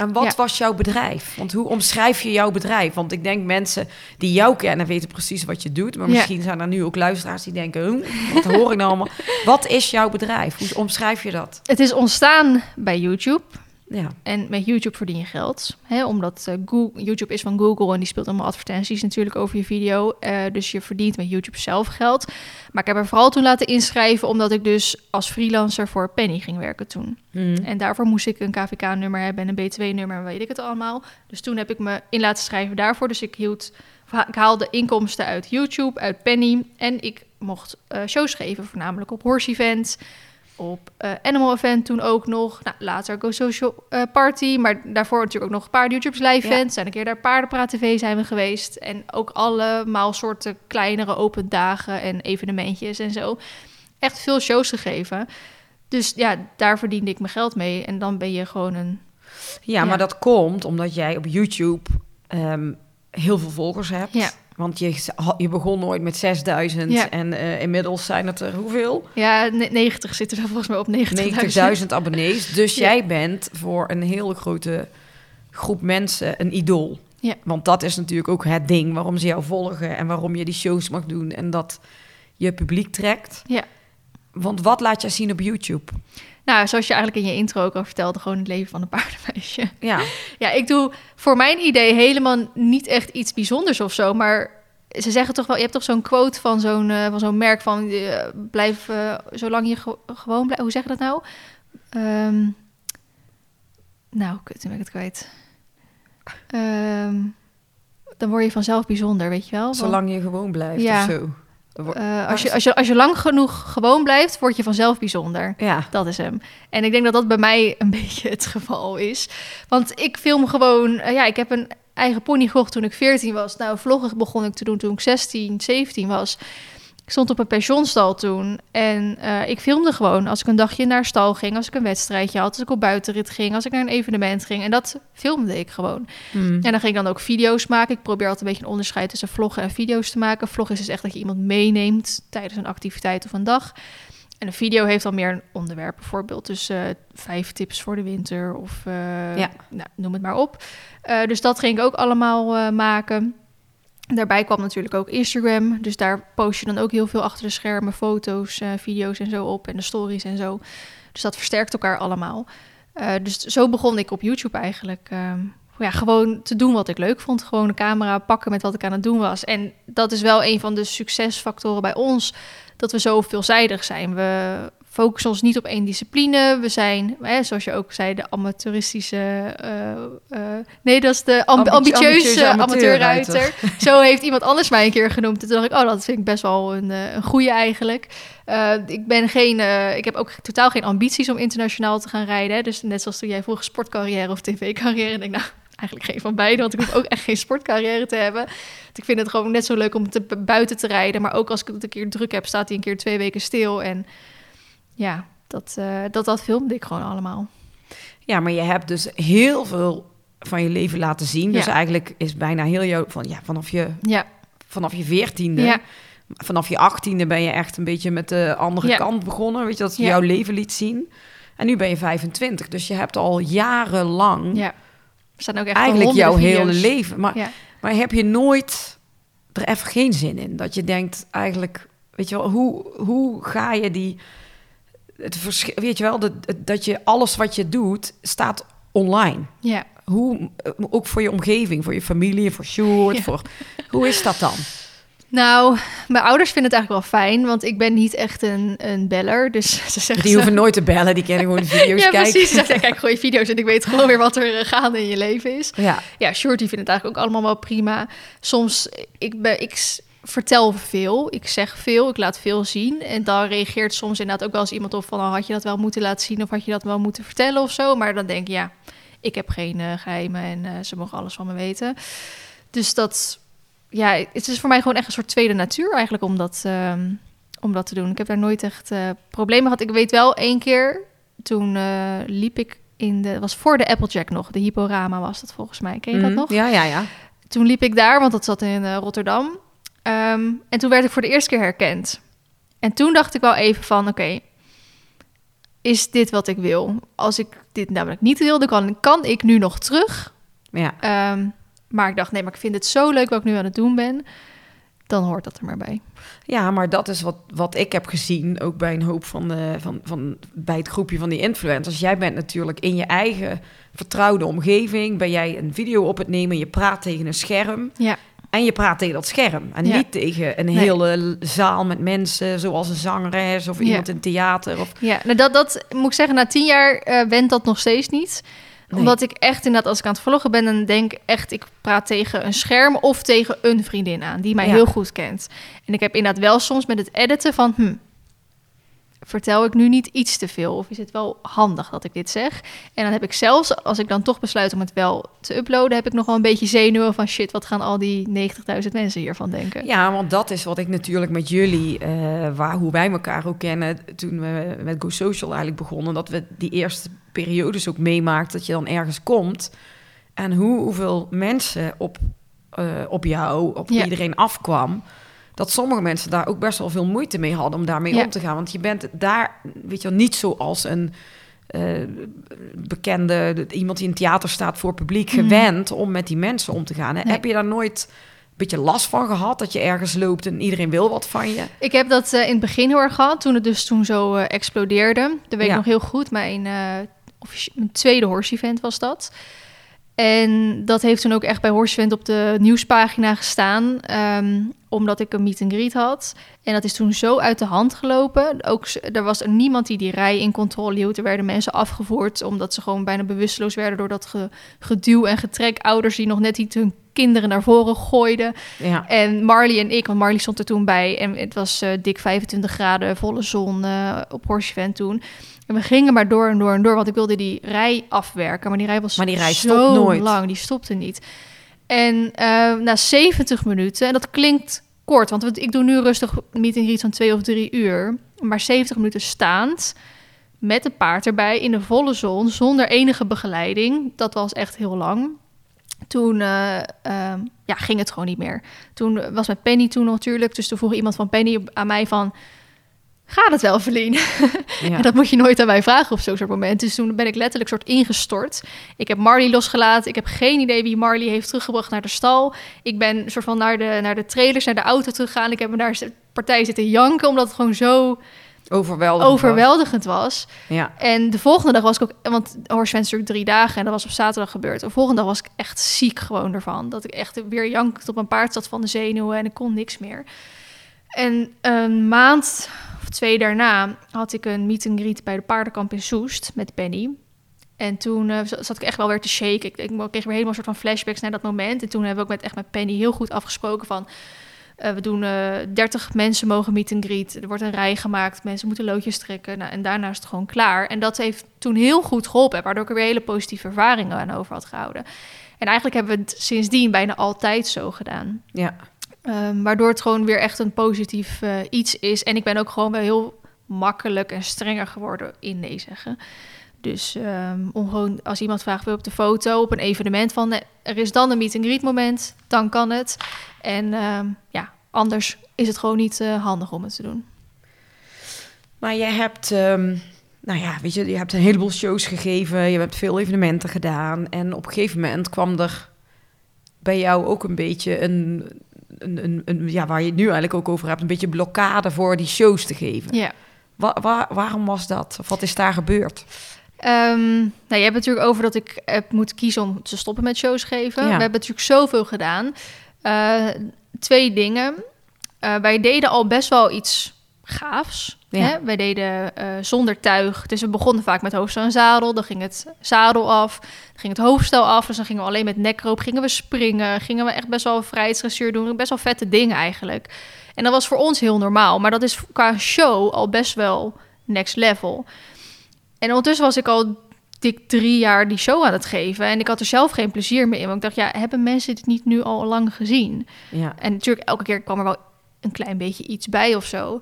En wat Ja. was jouw bedrijf? Want hoe omschrijf je jouw bedrijf? Want ik denk mensen die jou kennen weten precies wat je doet. Maar Ja. misschien zijn er nu ook luisteraars die denken... "Huh, wat hoor ik nou allemaal? Wat is jouw bedrijf? Hoe omschrijf je dat? Het is ontstaan bij YouTube. Ja. En met YouTube verdien je geld. Hè, omdat eh, Google, YouTube is van Google en die speelt allemaal advertenties natuurlijk over je video. Eh, dus je verdient met YouTube zelf geld. Maar ik heb er vooral toen laten inschrijven omdat ik dus als freelancer voor Penny ging werken toen. Hmm. En daarvoor moest ik een KVK-nummer hebben en een BTW-nummer en weet ik het allemaal. Dus toen heb ik me in laten schrijven daarvoor. Dus ik hield, ik haalde inkomsten uit YouTube, uit Penny. En ik mocht eh, shows geven, voornamelijk op horse events, op eh, Animal Event toen ook nog. Nou, later Go Social eh, Party, maar daarvoor natuurlijk ook nog paarden YouTube's live Ja. events. Zijn een keer daar Paardenpraat TV zijn we geweest. En ook allemaal soorten kleinere open dagen en evenementjes en zo. Echt veel shows gegeven. Dus ja, daar verdiende ik mijn geld mee. En dan ben je gewoon een... Ja, Ja. maar dat komt omdat jij op YouTube ehm, heel veel volgers hebt. Ja. Want je, je begon nooit met 6000 Ja. en eh, inmiddels zijn het er hoeveel? Ja, ne- 90 zitten er volgens mij op 90.000. 90.000 abonnees. Dus Ja. jij bent voor een hele grote groep mensen een idool. Ja. Want dat is natuurlijk ook het ding waarom ze jou volgen en waarom je die shows mag doen en dat je publiek trekt. Ja. Want wat laat jij zien op YouTube? Nou, zoals je eigenlijk in je intro ook al vertelde, gewoon het leven van een paardenmeisje. Ja, Ja, ik doe voor mijn idee helemaal niet echt iets bijzonders of zo. Maar ze zeggen toch wel, je hebt toch zo'n quote van zo'n eh, van zo'n merk van eh, blijf eh, zolang je ge- gewoon blijft. Hoe zeg je dat nou? Ehm, nou, kut, ben ik het kwijt. Ehm, dan word je vanzelf bijzonder, weet je wel? Want, zolang je gewoon blijft Ja. of zo. Eh, als, je, als, je, als je lang genoeg gewoon blijft, word je vanzelf bijzonder. Ja, Dat is hem. En ik denk dat dat bij mij een beetje het geval is. Want ik film gewoon... eh, ja, ik heb een eigen pony gekocht toen ik 14 was. Nou, vloggen begon ik te doen toen ik 16, 17 was. Ik stond op een pensionstal toen. En eh, ik filmde gewoon als ik een dagje naar stal ging. Als ik een wedstrijdje had. Als ik op buitenrit ging. Als ik naar een evenement ging. En dat filmde ik gewoon. Hmm. En dan ging ik dan ook video's maken. Ik probeer altijd een beetje een onderscheid tussen vloggen en video's te maken. Vlog is dus echt dat je iemand meeneemt tijdens een activiteit of een dag. En een video heeft dan meer een onderwerp. Bijvoorbeeld dus eh, vijf tips voor de winter of eh, Ja. nou, noem het maar op. Dus dat ging ik ook allemaal maken. Daarbij kwam natuurlijk ook Instagram. Dus daar post je dan ook heel veel achter de schermen. Foto's, eh, video's en zo op. En de stories en zo. Dus dat versterkt elkaar allemaal. Eh, dus zo begon ik op YouTube eigenlijk. ehm, ja, gewoon te doen wat ik leuk vond. Gewoon de camera pakken met wat ik aan het doen was. En dat is wel een van de succesfactoren bij ons. Dat we zo veelzijdig zijn. We focussen ons niet op één discipline. We zijn, hè, zoals je ook zei, de amateuristische... eh, eh, nee, dat is de amb- Ambi- ambitieuze, amateurruiter. zo heeft iemand anders mij een keer genoemd. En toen dacht ik, oh, dat vind ik best wel een, eh, een goede eigenlijk. Ik ben geen, ik heb ook totaal geen ambities om internationaal te gaan rijden. Hè. Dus net zoals toen jij vroeg sportcarrière of tv-carrière. En ik nou, eigenlijk geen van beide, want ik hoef ook echt geen sportcarrière te hebben. Want ik vind het gewoon net zo leuk om te, buiten te rijden. Maar ook als ik het een keer druk heb, staat hij een keer twee weken stil. En ja, dat, eh, dat, dat filmde ik gewoon allemaal. Ja, maar je hebt dus heel veel van je leven laten zien. Dus Ja. eigenlijk is bijna heel jouw... Van, ja, vanaf je, Ja, vanaf je veertiende... ja, Vanaf je achttiende ben je echt een beetje met de andere kant begonnen. Weet je, dat je jouw leven liet zien. En nu ben je 25. Dus je hebt al jarenlang ja. Er staan ook echt eigenlijk jouw hele leven. Maar, maar heb je nooit er even geen zin in? Dat je denkt eigenlijk... Weet je wel, hoe, hoe ga je die... Het verschil, weet je wel, dat, dat je alles wat je doet staat online. ja. Hoe, eh, ook voor je omgeving, voor je familie, voor Sjoerd, Ja. voor... Hoe is dat dan? Nou, mijn ouders vinden het eigenlijk wel fijn, want ik ben niet echt een, een beller. Dus ze zeggen Die hoeven nooit te bellen, die kennen gewoon de video's ja, kijken. precies. Ze ja, kijk gewoon je video's en ik weet gewoon weer wat er eh, gaande in je leven is. Ja, Ja, Shorty vindt het eigenlijk ook allemaal wel prima. Soms, ik, ben, ik vertel veel, ik zeg veel, ik laat veel zien. En dan reageert soms inderdaad ook wel eens iemand op van... Oh, had je dat wel moeten laten zien of had je dat wel moeten vertellen of zo. Maar dan denk ik, ja, ik heb geen eh, geheimen en eh, ze mogen alles van me weten. Dus dat, ja, het is voor mij gewoon echt een soort tweede natuur eigenlijk om dat, ehm, om dat te doen. Ik heb daar nooit echt eh, problemen gehad. Ik weet wel één keer, toen liep ik in de, was voor de Applejack nog, de Hipporama was dat volgens mij. Ken je dat Mhm. nog? Ja, ja, ja. Toen liep ik daar, want dat zat in Rotterdam. Ehm, en toen werd ik voor de eerste keer herkend. En toen dacht ik wel even van, oké, is dit wat ik wil? Als ik dit namelijk niet wil, dan kan, kan ik nu nog terug. ja. Ehm, maar ik dacht, nee, maar ik vind het zo leuk wat ik nu aan het doen ben. dan hoort dat er maar bij. Ja, maar dat is wat, wat ik heb gezien, ook bij een hoop van, de, van, van bij het groepje van die influencers. Jij bent natuurlijk in je eigen vertrouwde omgeving, ben jij een video op het nemen, je praat tegen een scherm Ja, en je praat tegen dat scherm. En Ja. niet tegen een Nee. hele zaal met mensen, zoals een zangeres of iemand in theater. Of, ja nou dat, dat moet ik zeggen, na tien jaar went dat nog steeds niet. Nee. Omdat ik echt inderdaad, als ik aan het vloggen ben, dan denk ik echt, ik praat tegen een scherm of tegen een vriendin aan die mij Ja. heel goed kent. En ik heb inderdaad wel soms met het editen van, hm, vertel ik nu niet iets te veel? Of is het wel handig dat ik dit zeg? En dan heb ik zelfs, als ik dan toch besluit om het wel te uploaden, heb ik nog wel een beetje zenuwen van shit, wat gaan al die 90.000 mensen hiervan denken? Ja, want dat is wat ik natuurlijk met jullie, eh, waar, hoe wij elkaar ook kennen, toen we met Go Social eigenlijk begonnen, dat we die eerste periodes ook meemaakten, dat je dan ergens komt en hoe, hoeveel mensen op, eh, op jou, op Ja. iedereen afkwam, dat sommige mensen daar ook best wel veel moeite mee hadden om daarmee Ja. om te gaan. Want je bent daar, weet je wel, niet zoals een eh, bekende, iemand die in theater staat voor publiek, Mhm. gewend om met die mensen om te gaan. Hè? Nee. Heb je daar nooit een beetje last van gehad dat je ergens loopt en iedereen wil wat van je? Ik heb dat eh, in het begin heel erg gehad, toen het dus toen zo eh, explodeerde. Dat weet Ja. ik nog heel goed. Mijn, officie- mijn tweede horse-event was dat. En dat heeft toen ook echt bij Horse Event op de nieuwspagina gestaan. ehm, omdat ik een meet and greet had. En dat is toen zo uit de hand gelopen. Ook, er was er niemand die die rij in controle hield. Er werden mensen afgevoerd omdat ze gewoon bijna bewusteloos werden... door dat ge- geduw en getrek. Ouders die nog net niet hun kinderen naar voren gooiden. Ja. En Marley en ik, want Marley stond er toen bij en het was eh, dik 25 graden, volle zon eh, op Horse Event toen. En we gingen maar door en door en door, want ik wilde die rij afwerken, maar die rij was Maar die rij zo nooit. lang, die stopte niet. En eh, na 70 minuten, en dat klinkt kort, want ik doe nu rustig meet and greet van twee of drie uur, maar 70 minuten staand met een paard erbij in de volle zon, zonder enige begeleiding. Dat was echt heel lang. Toen eh, ehm, ja, ging het gewoon niet meer. Toen was met Penny toen natuurlijk. Dus toen vroeg iemand van Penny aan mij van... Gaat het wel, Verlien? Ja. En dat moet je nooit aan mij vragen op zo'n soort moment. Dus toen ben ik letterlijk soort ingestort. Ik heb Marley losgelaten. Ik heb geen idee wie Marley heeft teruggebracht naar de stal. Ik ben soort van naar de, naar de trailers, naar de auto teruggegaan. Ik heb me daar partij zitten janken, omdat het gewoon zo Overweldigend. overweldigend was. Ja. En de volgende dag was ik ook, want Horse natuurlijk drie dagen en dat was op zaterdag gebeurd. De volgende dag was ik echt ziek gewoon ervan. Dat ik echt weer jankend op mijn paard zat van de zenuwen en ik kon niks meer. En een maand twee daarna had ik een meet and greet bij de paardenkamp in Soest met Penny. En toen eh, zat ik echt wel weer te shaken. Ik, ik kreeg weer helemaal een soort van flashbacks naar dat moment. En toen hebben we ook met, echt met Penny heel goed afgesproken van... eh, we doen eh 30 mensen mogen meet and greet. Er wordt een rij gemaakt. Mensen moeten loodjes trekken. Nou, en daarna is het gewoon klaar. En dat heeft toen heel goed geholpen. Waardoor ik er weer hele positieve ervaringen aan over had gehouden. En eigenlijk hebben we het sindsdien bijna altijd zo gedaan. Ja. Ehm, waardoor het gewoon weer echt een positief eh, iets is. En ik ben ook gewoon wel heel makkelijk en strenger geworden in nee zeggen. Dus ehm, om gewoon als iemand vraagt wil op de foto op een evenement van eh, er is dan een meet and greet moment, dan kan het. En ehm, ja, anders is het gewoon niet eh, handig om het te doen. Maar jij hebt, nou ja, weet je, je hebt een heleboel shows gegeven, je hebt veel evenementen gedaan. En op een gegeven moment kwam er bij jou ook een beetje een, een, een, een- ja, waar je het nu eigenlijk ook over hebt, een beetje blokkade voor die shows te geven. Ja. Wa- wa- waarom was dat? Of wat is daar gebeurd? Ehm, nou, je hebt het natuurlijk over dat ik heb moeten kiezen om te stoppen met shows geven. Ja. We hebben natuurlijk zoveel gedaan. Eh, twee dingen. Eh, wij deden al best wel iets gaafs. Ja. Hè? Wij deden eh, zonder tuig. Dus we begonnen vaak met hoofdstel en zadel. Dan ging het zadel af. Dan ging het hoofdstel af. Dus dan gingen we alleen met nekroop. Gingen we springen. Gingen we echt best wel vrijheidsdressuur doen. Best wel vette dingen eigenlijk. En dat was voor ons heel normaal. Maar dat is qua show al best wel next level. En ondertussen was ik al dik drie jaar die show aan het geven. En ik had er zelf geen plezier meer in. Want ik dacht, ja, hebben mensen dit niet nu al lang gezien? Ja. En natuurlijk, elke keer kwam er wel een klein beetje iets bij of zo.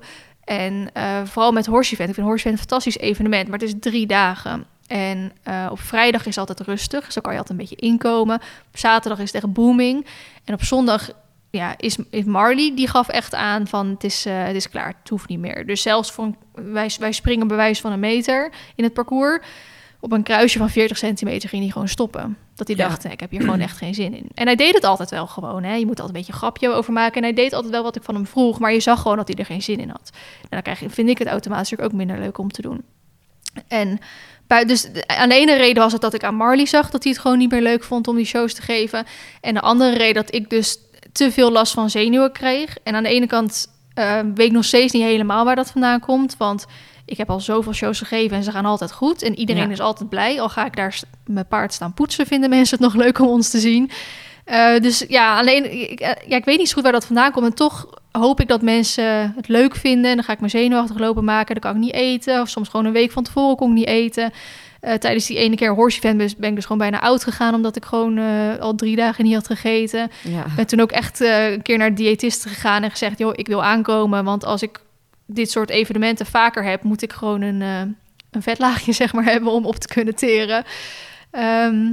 En eh, vooral met Horse Event. Ik vind Horse een fantastisch evenement, maar het is drie dagen. En eh, op vrijdag is altijd rustig, zo kan je altijd een beetje inkomen. Op zaterdag is het echt booming. En op zondag ja, is, Marley, die gaf echt aan van het is, eh, het is klaar, het hoeft niet meer. Dus zelfs voor wij, wij springen bewijs van een meter in het parcours. Op een kruisje van 40 centimeter ging hij gewoon stoppen. Dat hij dacht, "Nee, ik heb hier gewoon echt geen zin in. En hij deed het altijd wel gewoon. Hè? Je moet altijd een beetje een grapje over maken. En hij deed altijd wel wat ik van hem vroeg. Maar je zag gewoon dat hij er geen zin in had. En dan krijg je, vind ik het automatisch ook minder leuk om te doen. En dus aan de ene reden was het dat ik aan Marley zag dat hij het gewoon niet meer leuk vond om die shows te geven. En de andere reden dat ik dus te veel last van zenuwen kreeg. En aan de ene kant eh, weet ik nog steeds niet helemaal waar dat vandaan komt. Want ik heb al zoveel shows gegeven en ze gaan altijd goed. En iedereen Ja. is altijd blij. Al ga ik daar mijn paard staan poetsen, vinden mensen het nog leuk om ons te zien. Eh, dus ja, alleen, ik, eh, ja, ik weet niet zo goed waar dat vandaan komt. En toch hoop ik dat mensen het leuk vinden. En dan ga ik me zenuwachtig lopen maken. Dan kan ik niet eten. Of soms gewoon een week van tevoren kon ik niet eten. Eh, tijdens die ene keer horse event ben, ik dus gewoon bijna oud gegaan... omdat ik gewoon al drie dagen niet had gegeten. Ja. Ben toen ook echt een keer naar de diëtist gegaan en gezegd... joh, ik wil aankomen, want als ik dit soort evenementen vaker heb... moet ik gewoon een, eh, een vetlaagje zeg maar, hebben om op te kunnen teren. Ehm,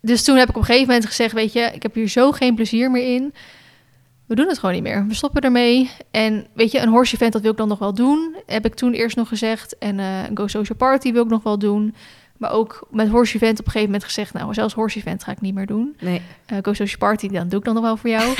dus toen heb ik op een gegeven moment gezegd... weet je, ik heb hier zo geen plezier meer in... We doen het gewoon niet meer. We stoppen ermee. En weet je, een horse event, dat wil ik dan nog wel doen. Heb ik toen eerst nog gezegd. En eh, een Go Social Party wil ik nog wel doen. Maar ook met horse event op een gegeven moment gezegd... nou, zelfs horse event ga ik niet meer doen. Nee. Eh Go Social Party, dan doe ik dan nog wel voor jou.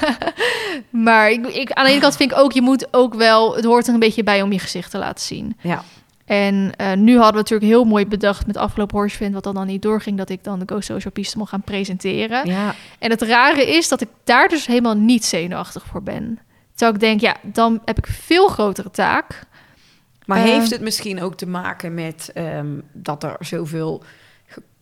maar ik, ik, aan de ene kant vind ik ook, je moet ook wel, het hoort er een beetje bij om je gezicht te laten zien. Ja. En eh, nu hadden we natuurlijk heel mooi bedacht met afgelopen Horse Event, wat dan, dan niet doorging, dat ik dan de Go Social Piste mocht gaan presenteren. Ja. En het rare is dat ik daar dus helemaal niet zenuwachtig voor ben. Terwijl ik denk, ja, dan heb ik veel grotere taak. Maar Eh, heeft het misschien ook te maken met ehm, dat er zoveel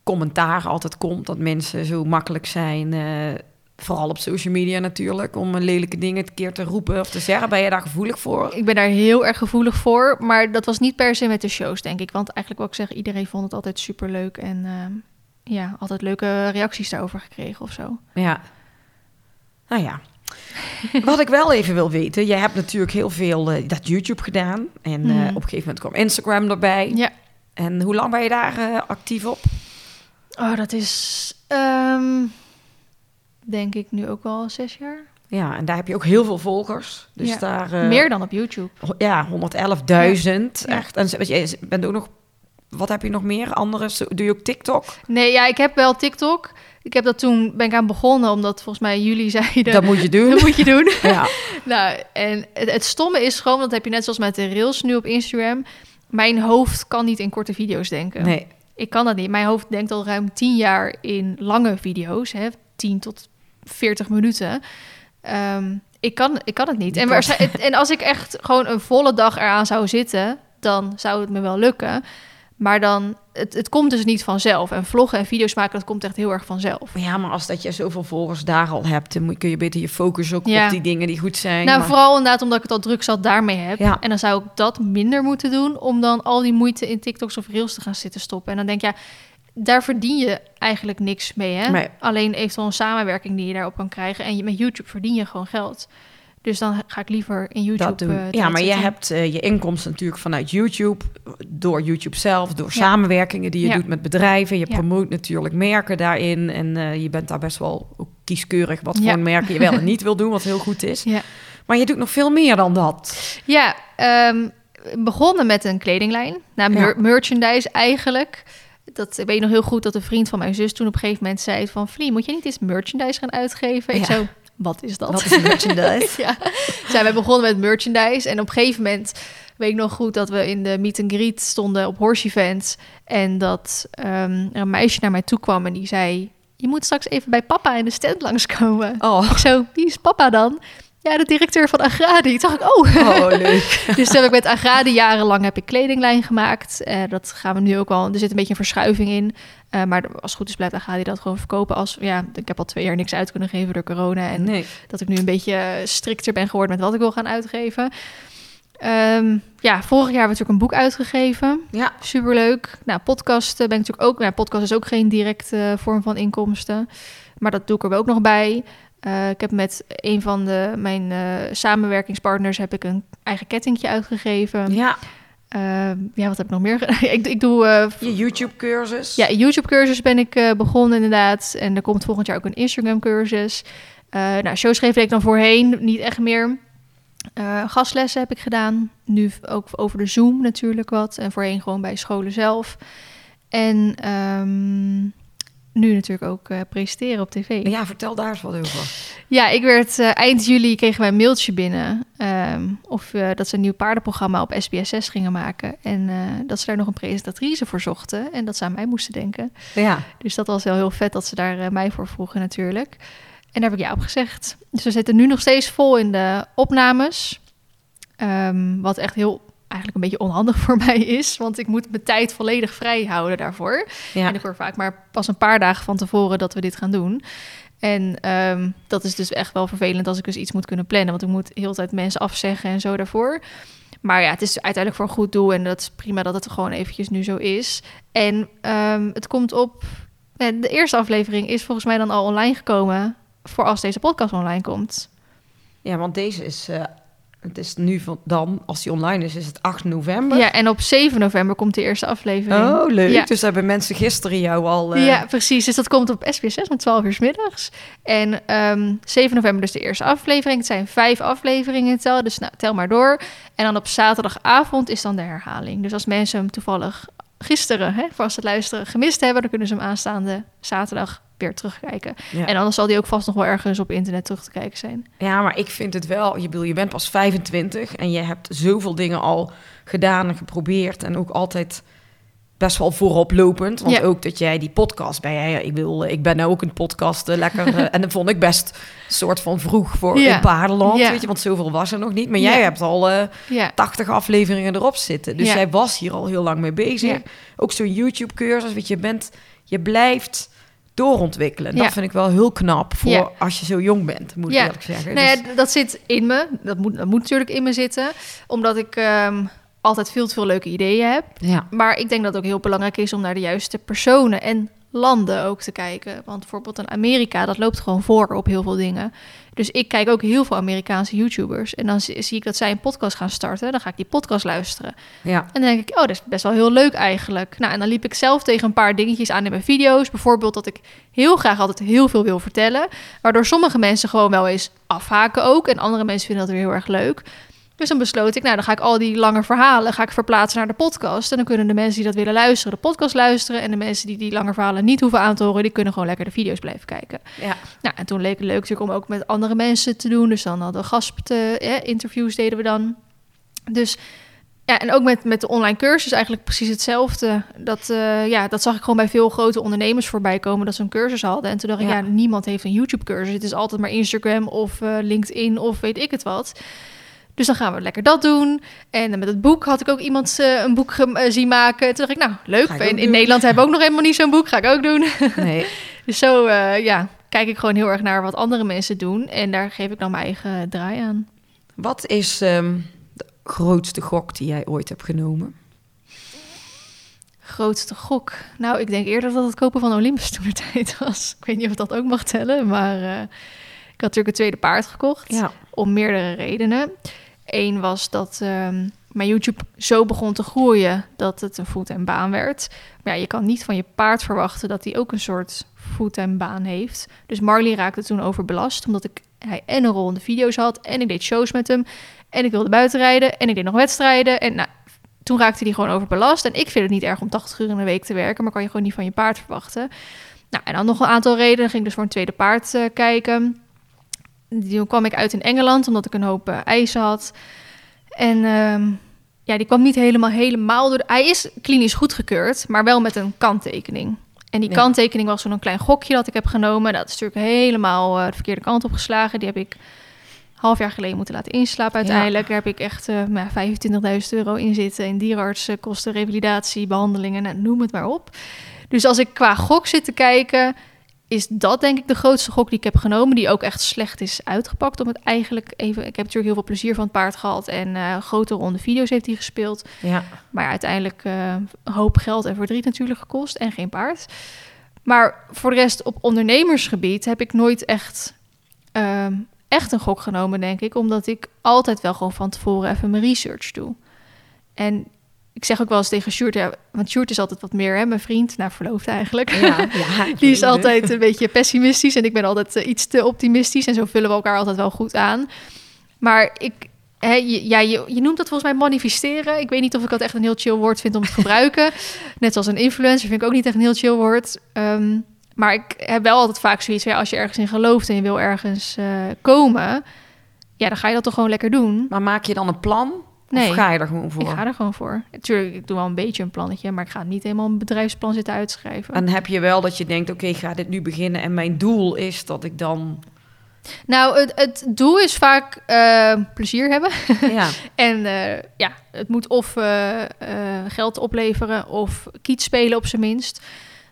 commentaar altijd komt, dat mensen zo makkelijk zijn, eh, vooral op social media natuurlijk, om lelijke dingen een keer te roepen of te zeggen? Ben je daar gevoelig voor? Ik ben daar heel erg gevoelig voor, maar dat was niet per se met de shows, denk ik. Want eigenlijk wil ik zeggen, iedereen vond het altijd super leuk en ehm, ja, altijd leuke reacties daarover gekregen of zo. Ja. Nou ja. Wat ik wel even wil weten, jij hebt natuurlijk heel veel eh, dat YouTube gedaan en eh, Mhm. op een gegeven moment kwam Instagram erbij. Ja. En hoe lang ben je daar eh, actief op? Oh, dat is ehm, denk ik nu ook wel zes jaar. Ja, en daar heb je ook heel veel volgers. Dus Ja. daar Meer dan op YouTube. ja, 111.000 Ja. echt. En je, bent ook nog wat heb je nog meer? Andere doe je ook TikTok? Nee, ja, ik heb wel TikTok. Ik heb dat toen ben ik aan begonnen omdat volgens mij jullie zeiden Dat moet je doen. dat moet je doen. ja. Nou, en het, het stomme is gewoon, dat heb je net zoals met de Reels nu op Instagram. Mijn hoofd kan niet in korte video's denken. Nee. Ik kan dat niet. Mijn hoofd denkt al ruim 10 jaar in lange video's, hè, 10 tot 40 minuten. Ehm, ik, kan, ik kan het niet. En, en als ik echt gewoon een volle dag eraan zou zitten, dan zou het me wel lukken. Maar dan, het, het komt dus niet vanzelf. En vloggen en video's maken, dat komt echt heel erg vanzelf. Ja, maar als dat je zoveel volgers daar al hebt, dan kun je beter je focus ook Ja. op die dingen die goed zijn. Nou, maar- vooral inderdaad omdat ik het al druk zat daarmee heb. Ja. En dan zou ik dat minder moeten doen... om dan al die moeite in TikToks of Reels te gaan zitten stoppen. En dan denk je, ja, daar verdien je eigenlijk niks mee, hè? Nee. Alleen eventueel een samenwerking die je daarop kan krijgen. En met YouTube verdien je gewoon geld. Dus dan ga ik liever in YouTube... dat doen. eh, ja, maar je hebt eh, je inkomsten natuurlijk vanuit YouTube, door YouTube zelf, door samenwerkingen die je Ja. doet met bedrijven. Je Ja. promoot natuurlijk merken daarin en eh, je bent daar best wel ook kieskeurig wat voor merken je wel en niet wil doen, wat heel goed is. Ja. Maar je doet nog veel meer dan dat. Ja, ehm, begonnen met een kledinglijn. Nou, mer- merchandise eigenlijk. Dat ik weet nog heel goed dat een vriend van mijn zus toen op een gegeven moment zei van... Vlie, moet je niet eens merchandise gaan uitgeven? Ik Ja. zo, wat is dat? Wat is merchandise? ja, zijn we begonnen met merchandise. En op een gegeven moment weet ik nog goed dat we in de meet and greet stonden op horse events. En dat er een meisje naar mij toe kwam en die zei... Je moet straks even bij papa in de stand langskomen. Oh, Ik zo, wie is papa dan? Ja, de directeur van Agradi. Toen dacht ik, oh. oh leuk. dus toen heb ik met Agradi jarenlang heb ik kledinglijn gemaakt. Eh, dat gaan we nu ook al. Er zit een beetje een verschuiving in. Eh, maar als het goed is blijft Agradi dat gewoon verkopen als... Ja, ik heb al twee jaar niks uit kunnen geven door corona. En Nee. dat ik nu een beetje strikter ben geworden met wat ik wil gaan uitgeven. Ehm, ja, vorig jaar hebben we natuurlijk een boek uitgegeven. Ja, Superleuk. Nou, podcast eh, ben ik natuurlijk ook... Nou, podcast is ook geen directe eh, vorm van inkomsten. Maar dat doe ik er wel ook nog bij. Eh, ik heb met een van de, mijn eh, samenwerkingspartners... heb ik een eigen kettingje uitgegeven. ja. Ehm, ja, wat heb ik nog meer gedaan? ik, ik doe... eh, Je YouTube-cursus. ja, YouTube-cursus ben ik eh, begonnen inderdaad. En er komt volgend jaar ook een Instagram-cursus. Eh nou, shows geef ik dan voorheen niet echt meer. Gastlessen heb ik gedaan. Nu ook over de Zoom natuurlijk wat. En voorheen gewoon bij scholen zelf. En ehm, nu natuurlijk ook eh, presenteren op tv. Ja, vertel daar eens wat over. Ja, ik werd eh, eind juli kregen wij een mailtje binnen ehm, of eh, dat ze een nieuw paardenprogramma op SBS6 gingen maken en dat ze daar nog een presentatrice voor zochten en dat ze aan mij moesten denken. Ja. Dus dat was wel heel vet dat ze daar mij voor vroegen natuurlijk. En daar heb ik ja op gezegd. Dus we zitten nu nog steeds vol in de opnames. Ehm, wat echt heel eigenlijk een beetje onhandig voor mij is, want ik moet mijn tijd volledig vrij houden daarvoor. Ja. En ik hoor vaak maar pas een paar dagen van tevoren dat we dit gaan doen. En ehm, dat is dus echt wel vervelend als ik dus iets moet kunnen plannen. Want ik moet heel de tijd mensen afzeggen en zo daarvoor. Maar ja, het is uiteindelijk voor een goed doel. En dat is prima dat het gewoon eventjes nu zo is. En ehm, het komt op... eh, De eerste aflevering is volgens mij dan al online gekomen... voor als deze podcast online komt. ja, want deze is... eh, het is nu van dan, als die online is, is het 8 november. Ja, en op 7 november komt de eerste aflevering. Oh, leuk. Ja. Dus hebben mensen gisteren jou al... eh, Ja, precies. Dus dat komt op SBS6 om 12 uur 's middags. En ehm 7 november dus de eerste aflevering. Het zijn vijf afleveringen tel, dus nou, tel maar door. En dan op zaterdagavond is dan de herhaling. Dus als mensen hem toevallig gisteren, hè, voor als ze het luisteren, gemist hebben... dan kunnen ze hem aanstaande zaterdag weer terugkijken. Ja. En anders zal die ook vast nog wel ergens op internet terug te kijken zijn. Ja, maar ik vind het wel... Je, bedoel, je bent pas 25 en je hebt zoveel dingen al gedaan en geprobeerd. En ook altijd best wel voorop lopend. Want Ja. ook dat jij die podcast bij jij, ik wil, ik ben nou ook een podcast eh, lekker. eh, en dat vond ik best een soort van vroeg voor Ja. in paardenland, Ja. weet je, want zoveel was er nog niet. Maar jij hebt al eh, Ja, 80 afleveringen erop zitten. Dus jij was hier al heel lang mee bezig. Ook zo'n YouTube-cursus, weet je, je bent, je blijft doorontwikkelen. Dat Ja. vind ik wel heel knap voor Ja. als je zo jong bent, moet ik eerlijk zeggen. Nou ja, Dus- dat zit in me. Dat moet, dat moet natuurlijk in me zitten. Omdat ik ehm, altijd veel te veel leuke ideeën heb. Maar ik denk dat het ook heel belangrijk is om naar de juiste personen en landen ook te kijken. Want bijvoorbeeld in Amerika, dat loopt gewoon voor op heel veel dingen. Dus ik kijk ook heel veel Amerikaanse YouTubers. En dan zie zie ik dat zij een podcast gaan starten. Dan ga ik die podcast luisteren. ja. En dan denk ik, oh, dat is best wel heel leuk eigenlijk. Nou, en dan liep ik zelf tegen een paar dingetjes aan in mijn video's. Bijvoorbeeld dat ik heel graag altijd heel veel wil vertellen. Waardoor sommige mensen gewoon wel eens afhaken ook. En andere mensen vinden dat weer heel erg leuk. Dus dan besloot ik, nou, dan ga ik al die lange verhalen ga ik verplaatsen naar de podcast. En dan kunnen de mensen die dat willen luisteren, de podcast luisteren. En de mensen die die lange verhalen niet hoeven aan te horen, die kunnen gewoon lekker de video's blijven kijken. ja. Nou, en toen leek het leuk natuurlijk om ook met andere mensen te doen. Dus dan hadden we gastinterviews deden we dan. Dus ja, en ook met, met de online cursus eigenlijk precies hetzelfde. Dat, eh, ja, dat zag ik gewoon bij veel grote ondernemers voorbij komen dat ze een cursus hadden. En toen dacht ik, Ja. niemand heeft een YouTube-cursus. Het is altijd maar Instagram of eh, LinkedIn of weet ik het wat. Dus dan gaan we lekker dat doen. En met het boek had ik ook iemand eh, een boek eh, zien maken. Toen dacht ik, nou, leuk. Ik In. Nederland hebben we ook nog helemaal niet zo'n boek. Ga ik ook doen. Nee. Dus zo eh, ja, kijk ik gewoon heel erg naar wat andere mensen doen. En daar geef ik dan mijn eigen draai aan. Wat is ehm, de grootste gok die jij ooit hebt genomen? Grootste gok. Nou, ik denk eerder dat het kopen van Olympus toen de tijd was. Ik weet niet of dat ook mag tellen, maar ik had natuurlijk een tweede paard gekocht. Ja. Om meerdere redenen. Eén was dat ehm, mijn YouTube zo begon te groeien dat het een fulltime baan werd. Maar ja, je kan niet van je paard verwachten dat hij ook een soort fulltime baan heeft. Dus Marley raakte toen overbelast, omdat ik, hij en een rol in de video's had en ik deed shows met hem. En ik wilde buiten rijden en ik deed nog wedstrijden. En nou, toen raakte hij gewoon overbelast. En ik vind het niet erg om 80 uur in de week te werken, maar kan je gewoon niet van je paard verwachten. Nou, en dan nog een aantal redenen. Ging ik dus voor een tweede paard eh, kijken. Toen kwam ik uit in Engeland, omdat ik een hoop eh, eisen had. En ehm, ja, die kwam niet helemaal, helemaal door. Hij is klinisch goedgekeurd, maar wel met een kanttekening. En die Ja. kanttekening was zo'n klein gokje dat ik heb genomen. Dat is natuurlijk helemaal eh, de verkeerde kant op geslagen. Die heb ik half jaar geleden moeten laten inslapen uiteindelijk. Daar heb ik echt eh nou, 25.000 euro in zitten. In dierenartsenkosten, revalidatie, behandelingen, nou, noem het maar op. Dus als ik qua gok zit te kijken, is dat denk ik de grootste gok die ik heb genomen. Die ook echt slecht is uitgepakt. Om het eigenlijk even. Ik heb natuurlijk heel veel plezier van het paard gehad. En eh, grote ronde video's heeft hij gespeeld. Ja. Maar ja, uiteindelijk een hoop geld en verdriet natuurlijk gekost. En geen paard. Maar voor de rest op ondernemersgebied heb ik nooit echt, ehm, echt een gok genomen, denk ik. Omdat ik altijd wel gewoon van tevoren even mijn research doe. En ik zeg ook wel eens tegen Sjoerd, ja, want Sjoerd is altijd wat meer, hè, mijn vriend, nou verloofd eigenlijk. Ja, ja, Die is altijd een beetje pessimistisch en ik ben altijd eh, iets te optimistisch. En zo vullen we elkaar altijd wel goed aan. Maar ik, hè, je, ja, je, je noemt dat volgens mij manifesteren. Ik weet niet of ik dat echt een heel chill woord vind om te gebruiken. Net als een influencer vind ik ook niet echt een heel chill woord. Ehm, maar ik heb wel altijd vaak zoiets van... Ja, als je ergens in gelooft en je wil ergens eh, komen... Ja, dan ga je dat toch gewoon lekker doen. Maar maak je dan een plan? Nee. Of ga je er gewoon voor? Ik ga er gewoon voor. Natuurlijk, ik doe wel een beetje een plannetje... maar ik ga niet helemaal een bedrijfsplan zitten uitschrijven. En heb je wel dat je denkt, oké, ik ga dit nu beginnen en mijn doel is dat ik dan... Nou, het, het doel is vaak eh, plezier hebben. Ja, En eh, ja, het moet of eh, geld opleveren of kiet spelen op zijn minst.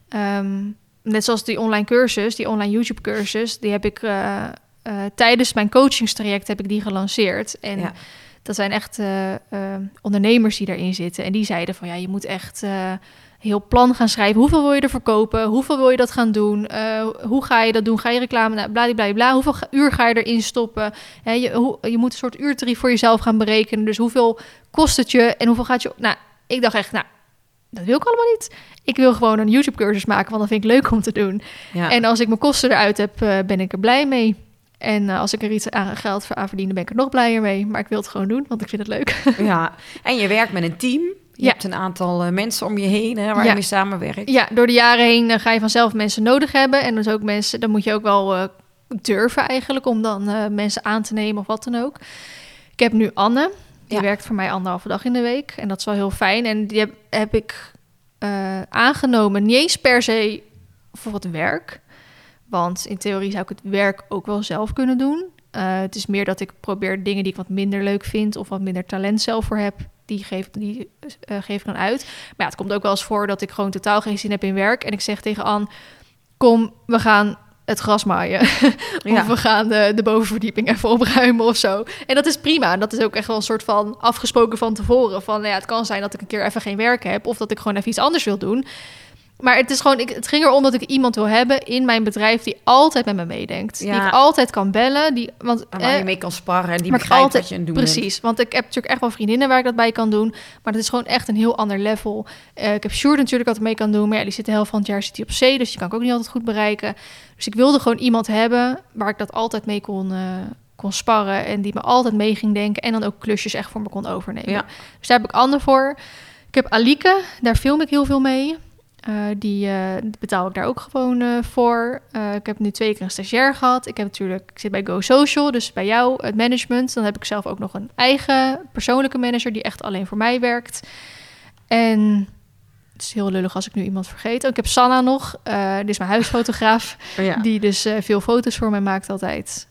Ehm, net zoals die online cursus, die online YouTube cursus, die heb ik tijdens mijn coachingstraject heb ik die gelanceerd. En Ja. Dat zijn echt eh, eh, ondernemers die daarin zitten. En die zeiden van ja, je moet echt een heel plan gaan schrijven. Hoeveel wil je er verkopen? Hoeveel wil je dat gaan doen? Hoe ga je dat doen? Ga je reclame? Nou, bladibladibla. Hoeveel ga- uur ga je erin stoppen? Je, hoe, je moet een soort uurtarief voor jezelf gaan berekenen. Dus hoeveel kost het je en hoeveel gaat je... Nou, ik dacht echt, nou, dat wil ik allemaal niet. Ik wil gewoon een YouTube-cursus maken, want dat vind ik leuk om te doen. ja. En als ik mijn kosten eruit heb, ben ik er blij mee. En eh, als ik er iets aan geld voor aan verdienen, ben ik er nog blijer mee. Maar ik wil het gewoon doen, want ik vind het leuk. ja. En je werkt met een team. Je Ja. hebt een aantal eh, mensen om je heen hè, waar Ja. je mee samenwerkt. ja, door de jaren heen eh, ga je vanzelf mensen nodig hebben. En dus ook mensen, dan moet je ook wel durven eigenlijk om dan mensen aan te nemen of wat dan ook. Ik heb nu Anne. Die Ja. werkt voor mij anderhalve dag in de week. En dat is wel heel fijn. En die heb, heb ik aangenomen, niet eens per se voor het werk. Want in theorie zou ik het werk ook wel zelf kunnen doen. Eh, het is meer dat ik probeer dingen die ik wat minder leuk vind... of wat minder talent zelf voor heb, die geef, die, eh, geef ik dan uit. Maar ja, het komt ook wel eens voor dat ik gewoon totaal geen zin heb in werk. En ik zeg tegen Anne, kom, we gaan het gras maaien. Ja. Of we gaan de, de bovenverdieping even opruimen of zo. En dat is prima. En dat is ook echt wel een soort van afgesproken van tevoren. Van nou ja, het kan zijn dat ik een keer even geen werk heb. Of dat ik gewoon even iets anders wil doen. Maar het is gewoon, ik, het ging erom dat ik iemand wil hebben in mijn bedrijf die altijd met me meedenkt. Die ik altijd kan bellen. Die, want, En waar eh, je mee kan sparren en die begrijpt altijd, wat je aan het doen bent. Precies, want ik heb natuurlijk echt wel vriendinnen waar ik dat bij kan doen. Maar dat is gewoon echt een heel ander level. Eh, ik heb Sjoerd natuurlijk altijd mee kan doen. Maar ja, die zit de helft van het jaar zit hij op zee. Dus die kan ik ook niet altijd goed bereiken. Dus ik wilde gewoon iemand hebben waar ik dat altijd mee kon, eh, kon sparren. En die me altijd mee ging denken. En dan ook klusjes echt voor me kon overnemen. Ja. Dus daar heb ik Anne voor. Ik heb Alike, daar film ik heel veel mee. Eh, die eh, betaal ik daar ook gewoon eh, voor. Ik heb nu twee keer een stagiair gehad. Ik heb natuurlijk, ik zit bij Go Social, dus bij jou het management. Dan heb ik zelf ook nog een eigen persoonlijke manager die echt alleen voor mij werkt. En het is heel lullig als ik nu iemand vergeet. Oh, ik heb Sanna nog, die is mijn huisfotograaf, Ja. die dus veel foto's voor mij maakt altijd.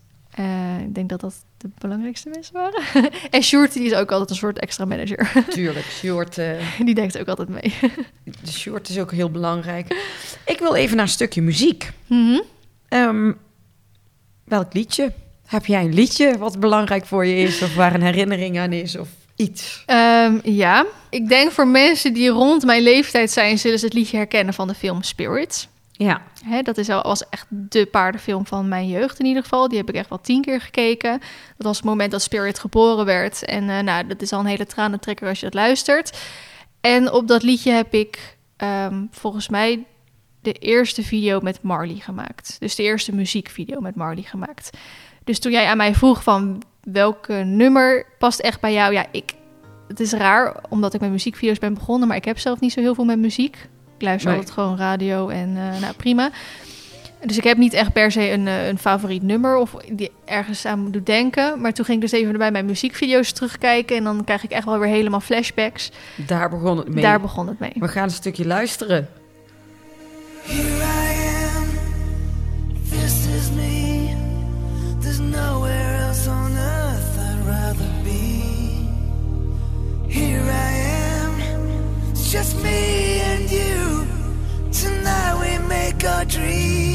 Ik denk dat dat de belangrijkste mensen waren. en Sjoerd, die is ook altijd een soort extra manager. Tuurlijk, Sjoerd, eh, die denkt ook altijd mee. de Sjoerd is ook heel belangrijk. Ik wil even naar een stukje muziek. Mhm. Ehm, welk liedje? Heb jij een liedje wat belangrijk voor je is? Of waar een herinnering aan is? Of iets? Ehm, ja, ik denk voor mensen die rond mijn leeftijd zijn, zullen ze het liedje herkennen van de film Spirits. Ja. Hè, dat is al, was echt de paardenfilm van mijn jeugd in ieder geval. Die heb ik echt wel tien keer gekeken. Dat was het moment dat Spirit geboren werd. En eh, nou, dat is al een hele tranentrekker als je dat luistert. En op dat liedje heb ik ehm, volgens mij de eerste video met Marley gemaakt. Dus de eerste muziekvideo met Marley gemaakt. Dus toen jij aan mij vroeg van welke nummer past echt bij jou? Ja, ik, het is raar omdat ik met muziekvideo's ben begonnen, maar ik heb zelf niet zo heel veel met muziek. Ik luister Nee. altijd gewoon radio en eh, nou prima. Dus ik heb niet echt per se een, eh, een favoriet nummer of die ergens aan moet denken. Maar toen ging ik dus even bij mijn muziekvideo's terugkijken en dan krijg ik echt wel weer helemaal flashbacks. Daar begon het mee. Daar begon het mee. We gaan een stukje luisteren. Here I am, this is me. There's nowhere else on earth I'd rather be. Here I am, it's just me a dream.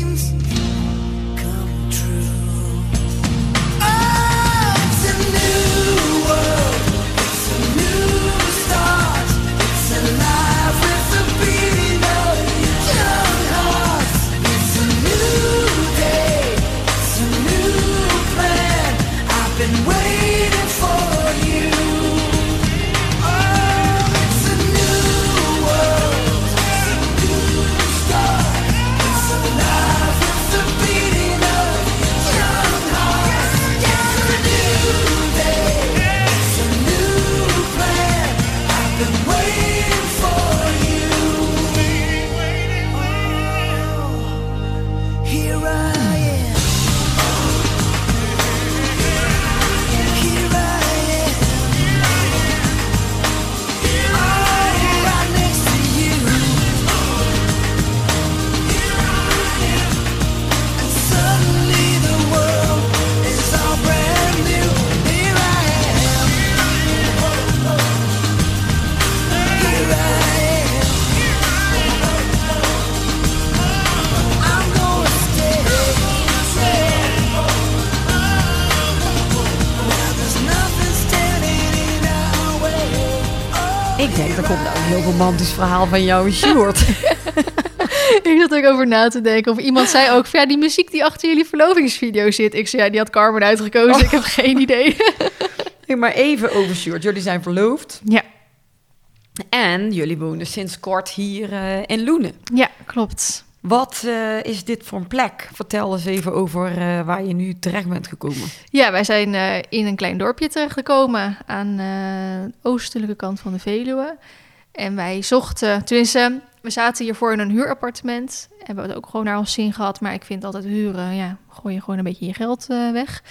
Romantisch verhaal van jou en Sjoerd. ik zat ook over na te denken. Of iemand zei ook, van, ja, die muziek die achter jullie verlovingsvideo zit. Ik zei, ja, die had Carmen uitgekozen. Ik heb geen idee. Hey, maar even over Sjoerd. Jullie zijn verloofd. ja, En jullie wonen sinds kort hier eh, in Loenen. ja, klopt. Wat eh, is dit voor een plek? Vertel eens even over eh, waar je nu terecht bent gekomen. Ja, wij zijn in een klein dorpje terechtgekomen aan de oostelijke kant van de Veluwe. En wij zochten, tenminste, we zaten hiervoor in een huurappartement. Hebben we het ook gewoon naar ons zin gehad. Maar ik vind altijd huren, ja, gooi je gewoon een beetje je geld eh, weg.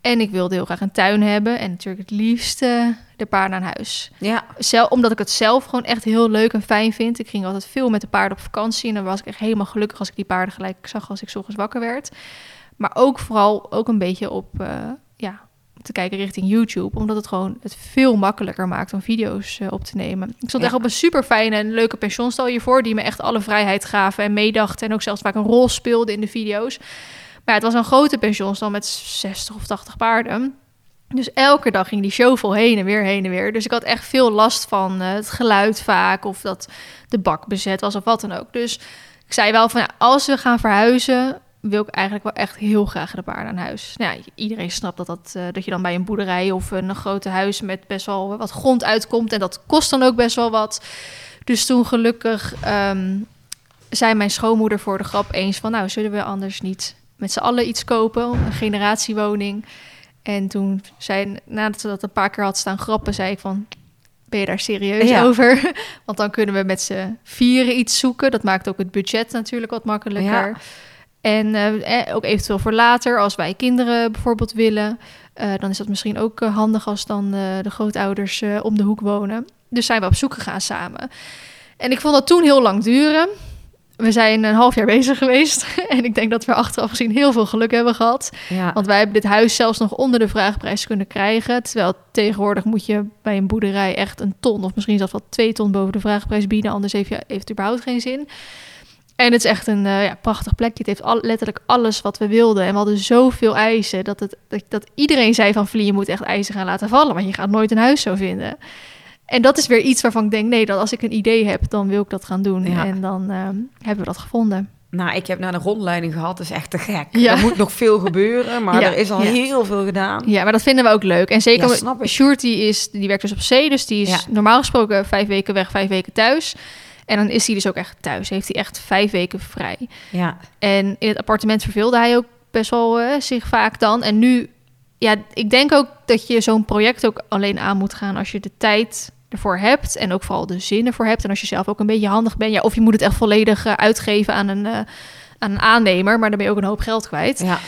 En ik wilde heel graag een tuin hebben. En natuurlijk het liefst eh, de paarden aan huis. Ja, Zelf, omdat ik het zelf gewoon echt heel leuk en fijn vind. Ik ging altijd veel met de paarden op vakantie. En dan was ik echt helemaal gelukkig als ik die paarden gelijk zag als ik 's ochtends wakker werd. Maar ook vooral ook een beetje op, eh, ja, te kijken richting YouTube. Omdat het gewoon het veel makkelijker maakt om video's eh, op te nemen. Ik stond Ja. echt op een super fijne en leuke pensionstal hiervoor. Die me echt alle vrijheid gaven en meedachten. En ook zelfs vaak een rol speelde in de video's. Maar ja, het was een grote pensionstal met 60 of 80 paarden. Dus elke dag ging die show vol heen en weer, heen en weer. Dus ik had echt veel last van eh, het geluid vaak... of dat de bak bezet was of wat dan ook. Dus ik zei wel van, ja, als we gaan verhuizen... wil ik eigenlijk wel echt heel graag de paarden aan huis. Nou, ja, iedereen snapt dat, dat, eh, dat je dan bij een boerderij... of een grote huis met best wel wat grond uitkomt... en dat kost dan ook best wel wat. Dus toen gelukkig ehm, zei mijn schoonmoeder voor de grap eens van... nou, zullen we anders niet met z'n allen iets kopen? Een generatiewoning... En toen zei, nadat ze dat een paar keer had staan grappen, zei ik van, ben je daar serieus Ja. over? Want dan kunnen we met z'n vieren iets zoeken. Dat maakt ook het budget natuurlijk wat makkelijker. Ja. En eh, eh, ook eventueel voor later, als wij kinderen bijvoorbeeld willen, eh, dan is dat misschien ook eh, handig als dan de grootouders om de hoek wonen. Dus zijn we op zoek gegaan samen. En ik vond dat toen heel lang duren. We zijn een half jaar bezig geweest. en ik denk dat we achteraf gezien heel veel geluk hebben gehad. ja. Want wij hebben dit huis zelfs nog onder de vraagprijs kunnen krijgen. Terwijl tegenwoordig moet je bij een boerderij echt een ton... of misschien zelfs wel twee ton boven de vraagprijs bieden. Anders heeft, je, heeft het überhaupt geen zin. En het is echt een eh, ja, prachtig plekje. Het heeft al, letterlijk alles wat we wilden. En we hadden zoveel eisen dat, het, dat, dat iedereen zei van... Vlie, je moet echt eisen gaan laten vallen. Want je gaat nooit een huis zo vinden. En dat is weer iets waarvan ik denk... nee, dat als ik een idee heb, dan wil ik dat gaan doen. Ja. En dan eh, hebben we dat gevonden. Nou, ik heb naar de rondleiding gehad. Dat is echt te gek. Ja. Er moet nog veel gebeuren, maar Ja, er is al ja. heel veel gedaan. Ja, maar dat vinden we ook leuk. En zeker. Sjoerd die, is, die werkt dus op zee, dus die is normaal gesproken vijf weken weg, vijf weken thuis. En dan is hij dus ook echt thuis. Heeft hij echt vijf weken vrij. Ja, En in het appartement verveelde hij ook best wel eh, zich vaak dan. En nu, ja, ik denk ook dat je zo'n project ook alleen aan moet gaan als je de tijd ervoor hebt. En ook vooral de zin ervoor hebt. En als je zelf ook een beetje handig bent. Ja, of je moet het echt volledig eh, uitgeven aan een, eh, aan een aannemer. Maar dan ben je ook een hoop geld kwijt. ja.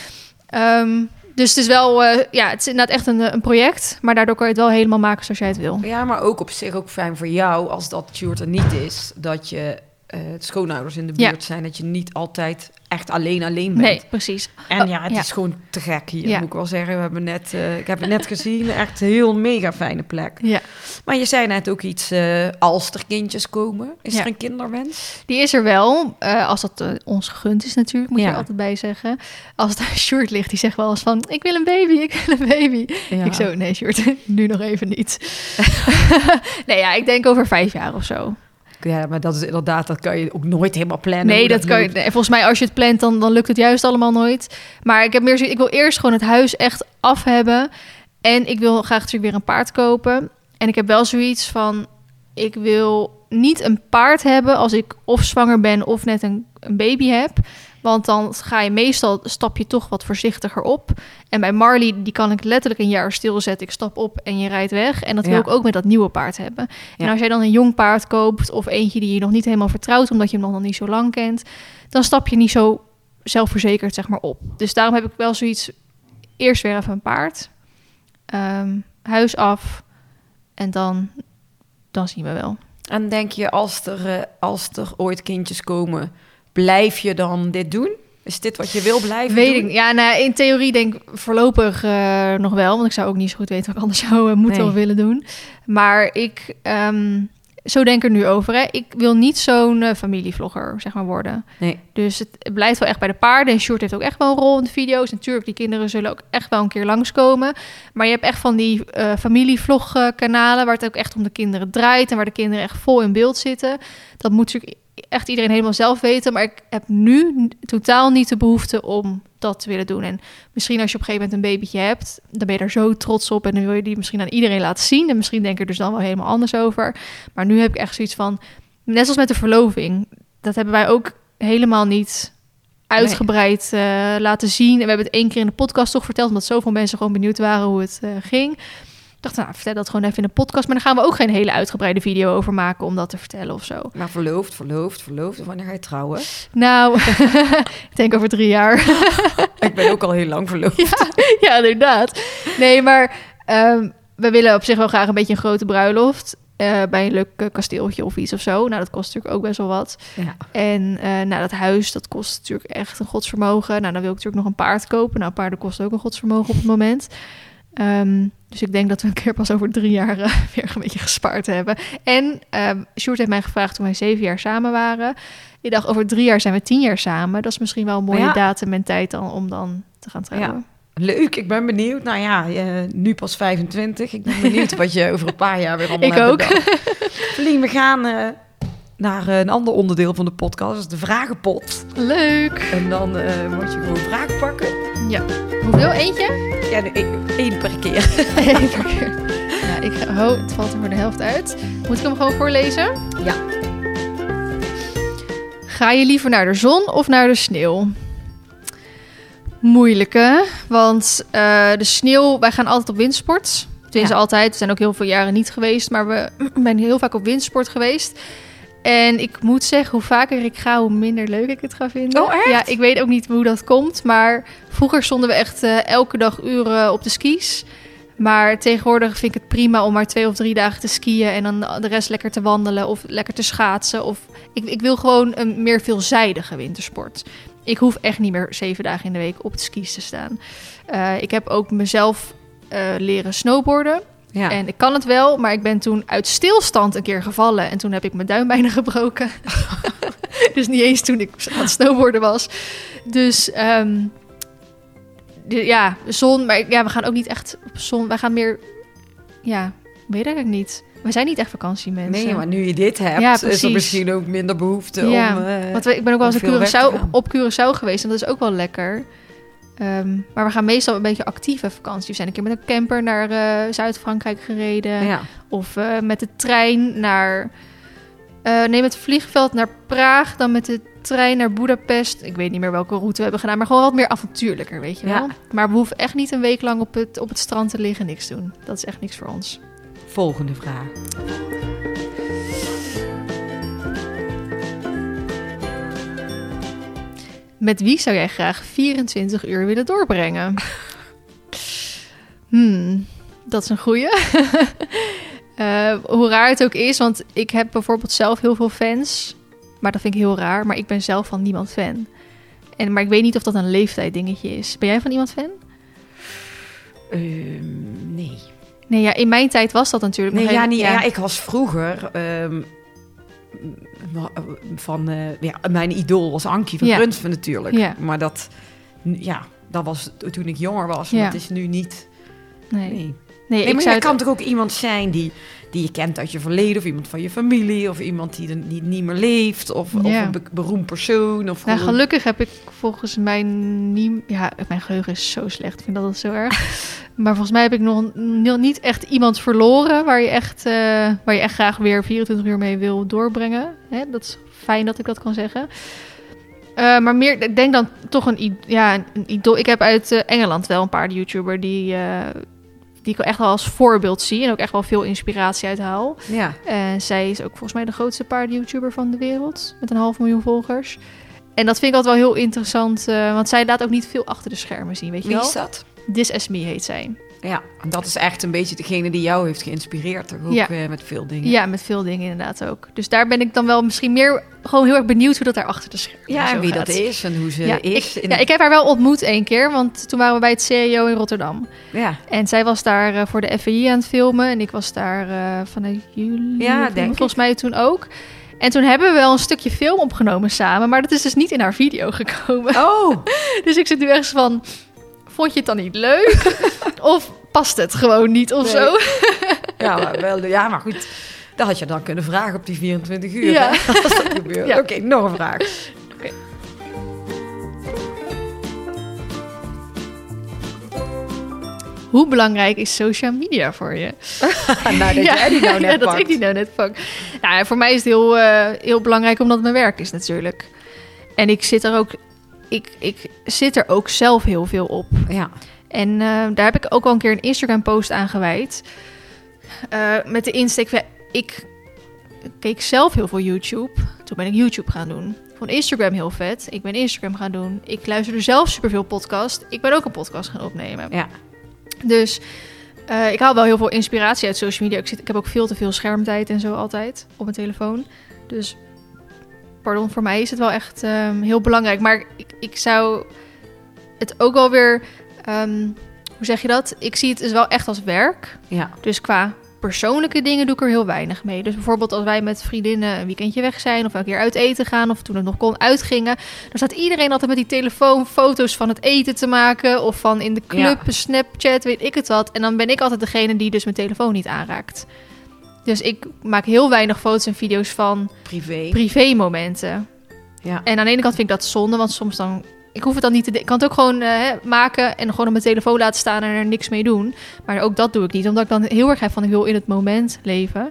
Ehm, dus het is wel, eh, ja, het is inderdaad echt een, eh, een project. Maar daardoor kan je het wel helemaal maken zoals jij het wil. ja, maar ook op zich ook fijn voor jou, als dat Sjoerd er niet is, dat je eh schoonouders in de Ja. buurt zijn. Dat je niet altijd echt alleen alleen bent. Nee, precies. En ja, het ja. is gewoon te gek hier, Ja. moet ik wel zeggen. We hebben net, eh, ik heb het net gezien, echt een heel mega fijne plek. Ja, Maar je zei net ook iets, eh, als er kindjes komen. Is Ja. er een kinderwens? die is er wel. als dat ons gegund is natuurlijk, moet je er altijd bij zeggen. Als het aan Sjoerd ligt, die zegt wel eens van... ik wil een baby, ik wil een baby. Ja. Ik zo, nee Sjoerd, nu nog even niet. nee, ja, ik denk over vijf jaar of zo. Ja, maar dat is inderdaad, dat kan je ook nooit helemaal plannen. Nee, dat kan je. nee, volgens mij, als je het plant, dan, dan lukt het juist allemaal nooit. Maar ik heb meer. Ik wil eerst gewoon het huis echt af hebben. En ik wil graag natuurlijk weer een paard kopen. En ik heb wel zoiets van. Ik wil niet een paard hebben als ik of zwanger ben of net een, een baby heb. Want dan ga je meestal stap je toch wat voorzichtiger op. En bij Marley, die kan ik letterlijk een jaar stilzetten. Ik stap op en je rijdt weg. En dat wil Ja. ik ook met dat nieuwe paard hebben. En als jij dan een jong paard koopt of eentje die je nog niet helemaal vertrouwt, omdat je hem nog niet zo lang kent, dan stap je niet zo zelfverzekerd zeg maar op. Dus daarom heb ik wel zoiets eerst weer even een paard, Ehm, huis af en dan, dan zien we wel. En denk je, als er, eh, als er ooit kindjes komen, blijf je dan dit doen? Is dit wat je wil blijven Weet doen? ik. Ja, nou, in theorie denk ik voorlopig eh, nog wel. Want ik zou ook niet zo goed weten wat ik anders zou eh, moeten Nee. of willen doen. Maar ik... ehm, zo denk ik er nu over. Hè. Ik wil niet zo'n eh, familievlogger, zeg maar, worden. Nee. Dus het, het blijft wel echt bij de paarden. En Short heeft ook echt wel een rol in de video's. Natuurlijk, die kinderen zullen ook echt wel een keer langskomen. Maar je hebt echt van die eh familievlogkanalen... waar het ook echt om de kinderen draait... en waar de kinderen echt vol in beeld zitten. Dat moet natuurlijk echt iedereen helemaal zelf weten. Maar ik heb nu totaal niet de behoefte om dat te willen doen. En misschien als je op een gegeven moment een babytje hebt... dan ben je daar zo trots op... en dan wil je die misschien aan iedereen laten zien. En misschien denk ik er dus dan wel helemaal anders over. Maar nu heb ik echt zoiets van... net als met de verloving... dat hebben wij ook helemaal niet uitgebreid eh, laten zien. En we hebben het één keer in de podcast toch verteld... omdat zoveel mensen gewoon benieuwd waren hoe het eh, ging. Ik dacht, nou, vertel dat gewoon even in de podcast. Maar dan gaan we ook geen hele uitgebreide video over maken... om dat te vertellen of zo. Maar verloofd, verloofd, verloofd. Wanneer ga je trouwen? Nou, ik denk over drie jaar. ik ben ook al heel lang verloofd. ja, inderdaad. Nee, maar ehm, we willen op zich wel graag een beetje een grote bruiloft. eh, bij een leuk eh, kasteeltje of iets of zo. Nou, dat kost natuurlijk ook best wel wat. Ja. En eh, nou, dat huis, dat kost natuurlijk echt een godsvermogen. Nou, dan wil ik natuurlijk nog een paard kopen. Nou, paarden kosten ook een godsvermogen op het moment. Ehm, dus ik denk dat we een keer pas over drie jaar eh, weer een beetje gespaard hebben. En um, Sjoerd heeft mij gevraagd toen wij zeven jaar samen waren. Ik dacht, over drie jaar zijn we tien jaar samen. Dat is misschien wel een mooie Ja. datum en tijd dan, om dan te gaan trouwen. Leuk, ik ben benieuwd. Nou ja, eh, nu pas 25. Ik ben benieuwd wat je over een paar jaar weer allemaal Ik hebt ook. Feline, we gaan eh, naar een ander onderdeel van de podcast. Dat is de vragenpot. Leuk. En dan eh moet je gewoon vragen pakken. Ja. Hoeveel? Eentje? Ja, één, per keer. Eén per keer. Ja, ik ga... Oh, het valt er voor de helft uit. Moet ik hem gewoon voorlezen? Ja. Ga je liever naar de zon of naar de sneeuw? Moeilijke, want eh, de sneeuw... Wij gaan altijd op windsport. Tenminste, Ja. altijd. We zijn ook heel veel jaren niet geweest, maar we zijn heel vaak op windsport geweest. En ik moet zeggen, hoe vaker ik ga, hoe minder leuk ik het ga vinden. Oh, echt? Ja, ik weet ook niet hoe dat komt, maar vroeger stonden we echt eh, elke dag uren op de skis. Maar tegenwoordig vind ik het prima om maar twee of drie dagen te skiën en dan de rest lekker te wandelen of lekker te schaatsen. Of ik, ik wil gewoon een meer veelzijdige wintersport. Ik hoef echt niet meer zeven dagen in de week op de skis te staan. Eh, ik heb ook mezelf eh, leren snowboarden. Ja. En ik kan het wel, maar ik ben toen uit stilstand een keer gevallen. En toen heb ik mijn duim bijna gebroken. dus niet eens toen ik aan het snowboarden was. Dus ehm, de- ja, zon. Maar ja, we gaan ook niet echt op zon. Wij gaan meer... Ja, weet ik niet. We zijn niet echt vakantiemensen. Nee, maar nu je dit hebt, Ja, is er misschien ook minder behoefte Ja, om... eh, Want ik ben ook wel eens Curaçao, gaan. op Curaçao geweest. En dat is ook wel lekker. Ehm, maar we gaan meestal een beetje actieve vakantie. We zijn een keer met een camper naar eh, Zuid-Frankrijk gereden. ja. Of eh, met de trein naar... eh nee, met het vliegveld naar Praag. Dan met de trein naar Budapest. Ik weet niet meer welke route we hebben gedaan. Maar gewoon wat meer avontuurlijker, weet je Ja. wel. Maar we hoeven echt niet een week lang op het, op het strand te liggen en niks doen. Dat is echt niks voor ons. Volgende vraag. Met wie zou jij graag 24 uur willen doorbrengen? Hmm, dat is een goeie. Eh, hoe raar het ook is, want ik heb bijvoorbeeld zelf heel veel fans. Maar dat vind ik heel raar, maar ik ben zelf van niemand fan. En, maar ik weet niet of dat een leeftijd dingetje is. Ben jij van iemand fan? Ehm, nee. Nee, ja, in mijn tijd was dat natuurlijk Nee, nog ja, ja. ik was vroeger... ehm, van, eh, ja, mijn idool was Ankie van Ja. Natuurlijk. Ja. Maar dat, ja, dat was toen ik jonger was. Maar het is nu niet... Nee, Nee. Nee. Nee, ik maar zou het kan toch ook iemand zijn die, die je kent uit je verleden... of iemand van je familie... of iemand die, er, die niet meer leeft... of, of een be- beroemd persoon. Of Nou, gelukkig heb ik volgens mij niet... Ja, mijn geheugen is zo slecht. Ik vind dat altijd zo erg. maar volgens mij heb ik nog niet echt iemand verloren... waar je echt, eh, waar je echt graag weer 24 uur mee wil doorbrengen. Hè? Dat is fijn dat ik dat kan zeggen. Eh, maar meer, ik denk dan toch een, ja, een, idool. Ik heb uit eh, Engeland wel een paar YouTuber die, die ik echt wel als voorbeeld zie. En ook echt wel veel inspiratie uit haal. Ja. En zij is ook volgens mij de grootste paarden-YouTuber van de wereld. Met een half miljoen volgers. En dat vind ik altijd wel heel interessant. eh, want zij laat ook niet veel achter de schermen zien, weet je Wie wel? is dat? This As Me heet zij. Ja, dat is echt een beetje degene die jou heeft geïnspireerd. Ook Ja. eh, met veel dingen. Ja, met veel dingen inderdaad ook. Dus daar ben ik dan wel misschien meer gewoon heel erg benieuwd hoe dat daar achter de schermen Ja, en wie gaat. dat is en hoe ze Ja, is. ik, ja, ik heb haar wel ontmoet één keer, want toen waren we bij het CEO in Rotterdam. ja. En zij was daar eh, voor de FAI aan het filmen en ik was daar eh, vanuit juli, Ja, denk ik. volgens mij toen ook. En toen hebben we wel een stukje film opgenomen samen, maar dat is dus niet in haar video gekomen. Oh, Dus ik zit nu echt van, vond je het dan niet leuk? of past het gewoon niet of Nee. zo? ja, maar wel, ja, maar goed. Dat had je dan kunnen vragen op die 24 uur. Ja. hè, Als dat gebeurt. Ja. Oké, nog een vraag. Hoe belangrijk is social media voor je? nou, dat jij die nou net ja, dat pakt. ik die nou net pak. Nou, ja, voor mij is het heel, eh, heel belangrijk omdat het mijn werk is natuurlijk. En ik zit er ook, ik, ik zit er ook zelf heel veel op. Ja, En eh, daar heb ik ook al een keer een Instagram post aan gewijd. Eh, met de insteek van, ik keek zelf heel veel YouTube. Toen ben ik YouTube gaan doen. Vond Instagram heel vet. Ik ben Instagram gaan doen. Ik luisterde zelf superveel podcast. Ik ben ook een podcast gaan opnemen. ja. Dus eh, ik haal wel heel veel inspiratie uit social media. Ik, zit, ik heb ook veel te veel schermtijd en zo altijd op mijn telefoon. Dus, pardon, voor mij is het wel echt ehm, heel belangrijk. Maar ik, ik zou het ook wel weer, ehm, hoe zeg je dat? Ik zie het dus wel echt als werk. ja. Dus qua persoonlijke dingen doe ik er heel weinig mee. Dus bijvoorbeeld als wij met vriendinnen een weekendje weg zijn... of een keer uit eten gaan of toen het nog kon uitgingen... dan staat iedereen altijd met die telefoon foto's van het eten te maken... of van in de club, Snapchat, weet ik het wat. En dan ben ik altijd degene die dus mijn telefoon niet aanraakt. Dus ik maak heel weinig foto's en video's van Privé. privé-momenten. Ja. En aan de ene kant vind ik dat zonde, want soms dan... Ik hoef het dan niet te... Ik kan het ook gewoon eh, maken en gewoon op mijn telefoon laten staan en er niks mee doen. Maar ook dat doe ik niet, omdat ik dan heel erg heb van ik wil in het moment leven.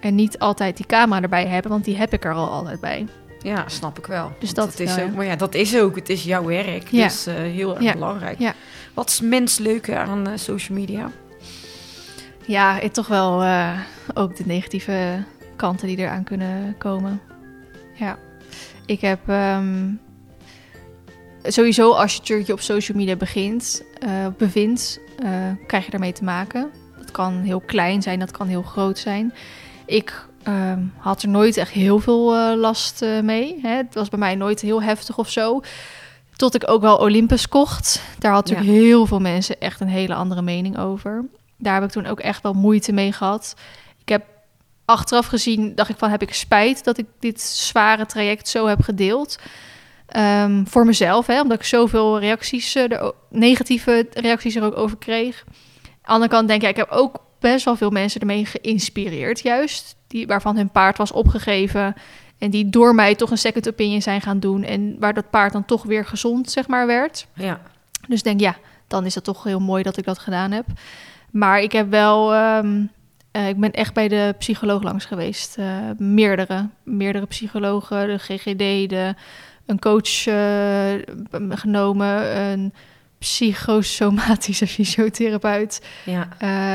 En niet altijd die camera erbij hebben, want die heb ik er al altijd bij. Ja, snap ik wel. Dus dat is wel, ook. Maar ja, dat is ook. Het is jouw werk. Ja. Dus eh, heel erg Ja. belangrijk. Ja. Wat is minst leuke aan eh, social media? Ja, het toch wel ook de negatieve kanten die eraan kunnen komen. Ja, ik heb ehm, sowieso als je natuurlijk op social media begint, eh, bevindt, eh, krijg je daarmee te maken. Dat kan heel klein zijn, dat kan heel groot zijn. Ik ehm, had er nooit echt heel veel eh, last mee. Hè. Het was bij mij nooit heel heftig of zo. Tot ik ook wel Olympus kocht. Daar had natuurlijk heel veel mensen echt een hele andere mening over. Daar heb ik toen ook echt wel moeite mee gehad. Achteraf gezien, dacht ik van, heb ik spijt dat ik dit zware traject zo heb gedeeld. Ehm, voor mezelf, hè, omdat ik zoveel reacties, er, o- negatieve reacties er ook over kreeg. Aan de andere kant denk ik, ik heb ook best wel veel mensen ermee geïnspireerd, juist. Die, waarvan hun paard was opgegeven. En die door mij toch een second opinion zijn gaan doen. En waar dat paard dan toch weer gezond, zeg maar, werd. Ja. Dus denk, ja, dan is het toch heel mooi dat ik dat gedaan heb. Maar ik heb wel... ehm, eh, ik ben echt bij de psycholoog langs geweest. Eh, meerdere. Meerdere psychologen, de GGD, de, een coach eh, genomen... een psychosomatische fysiotherapeut ja.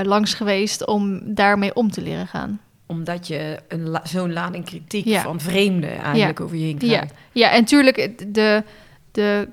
langs geweest... om daarmee om te leren gaan. Omdat je een la- zo'n lading kritiek Ja. van vreemden eigenlijk over je heen Ja, krijgt. ja en tuurlijk, de, de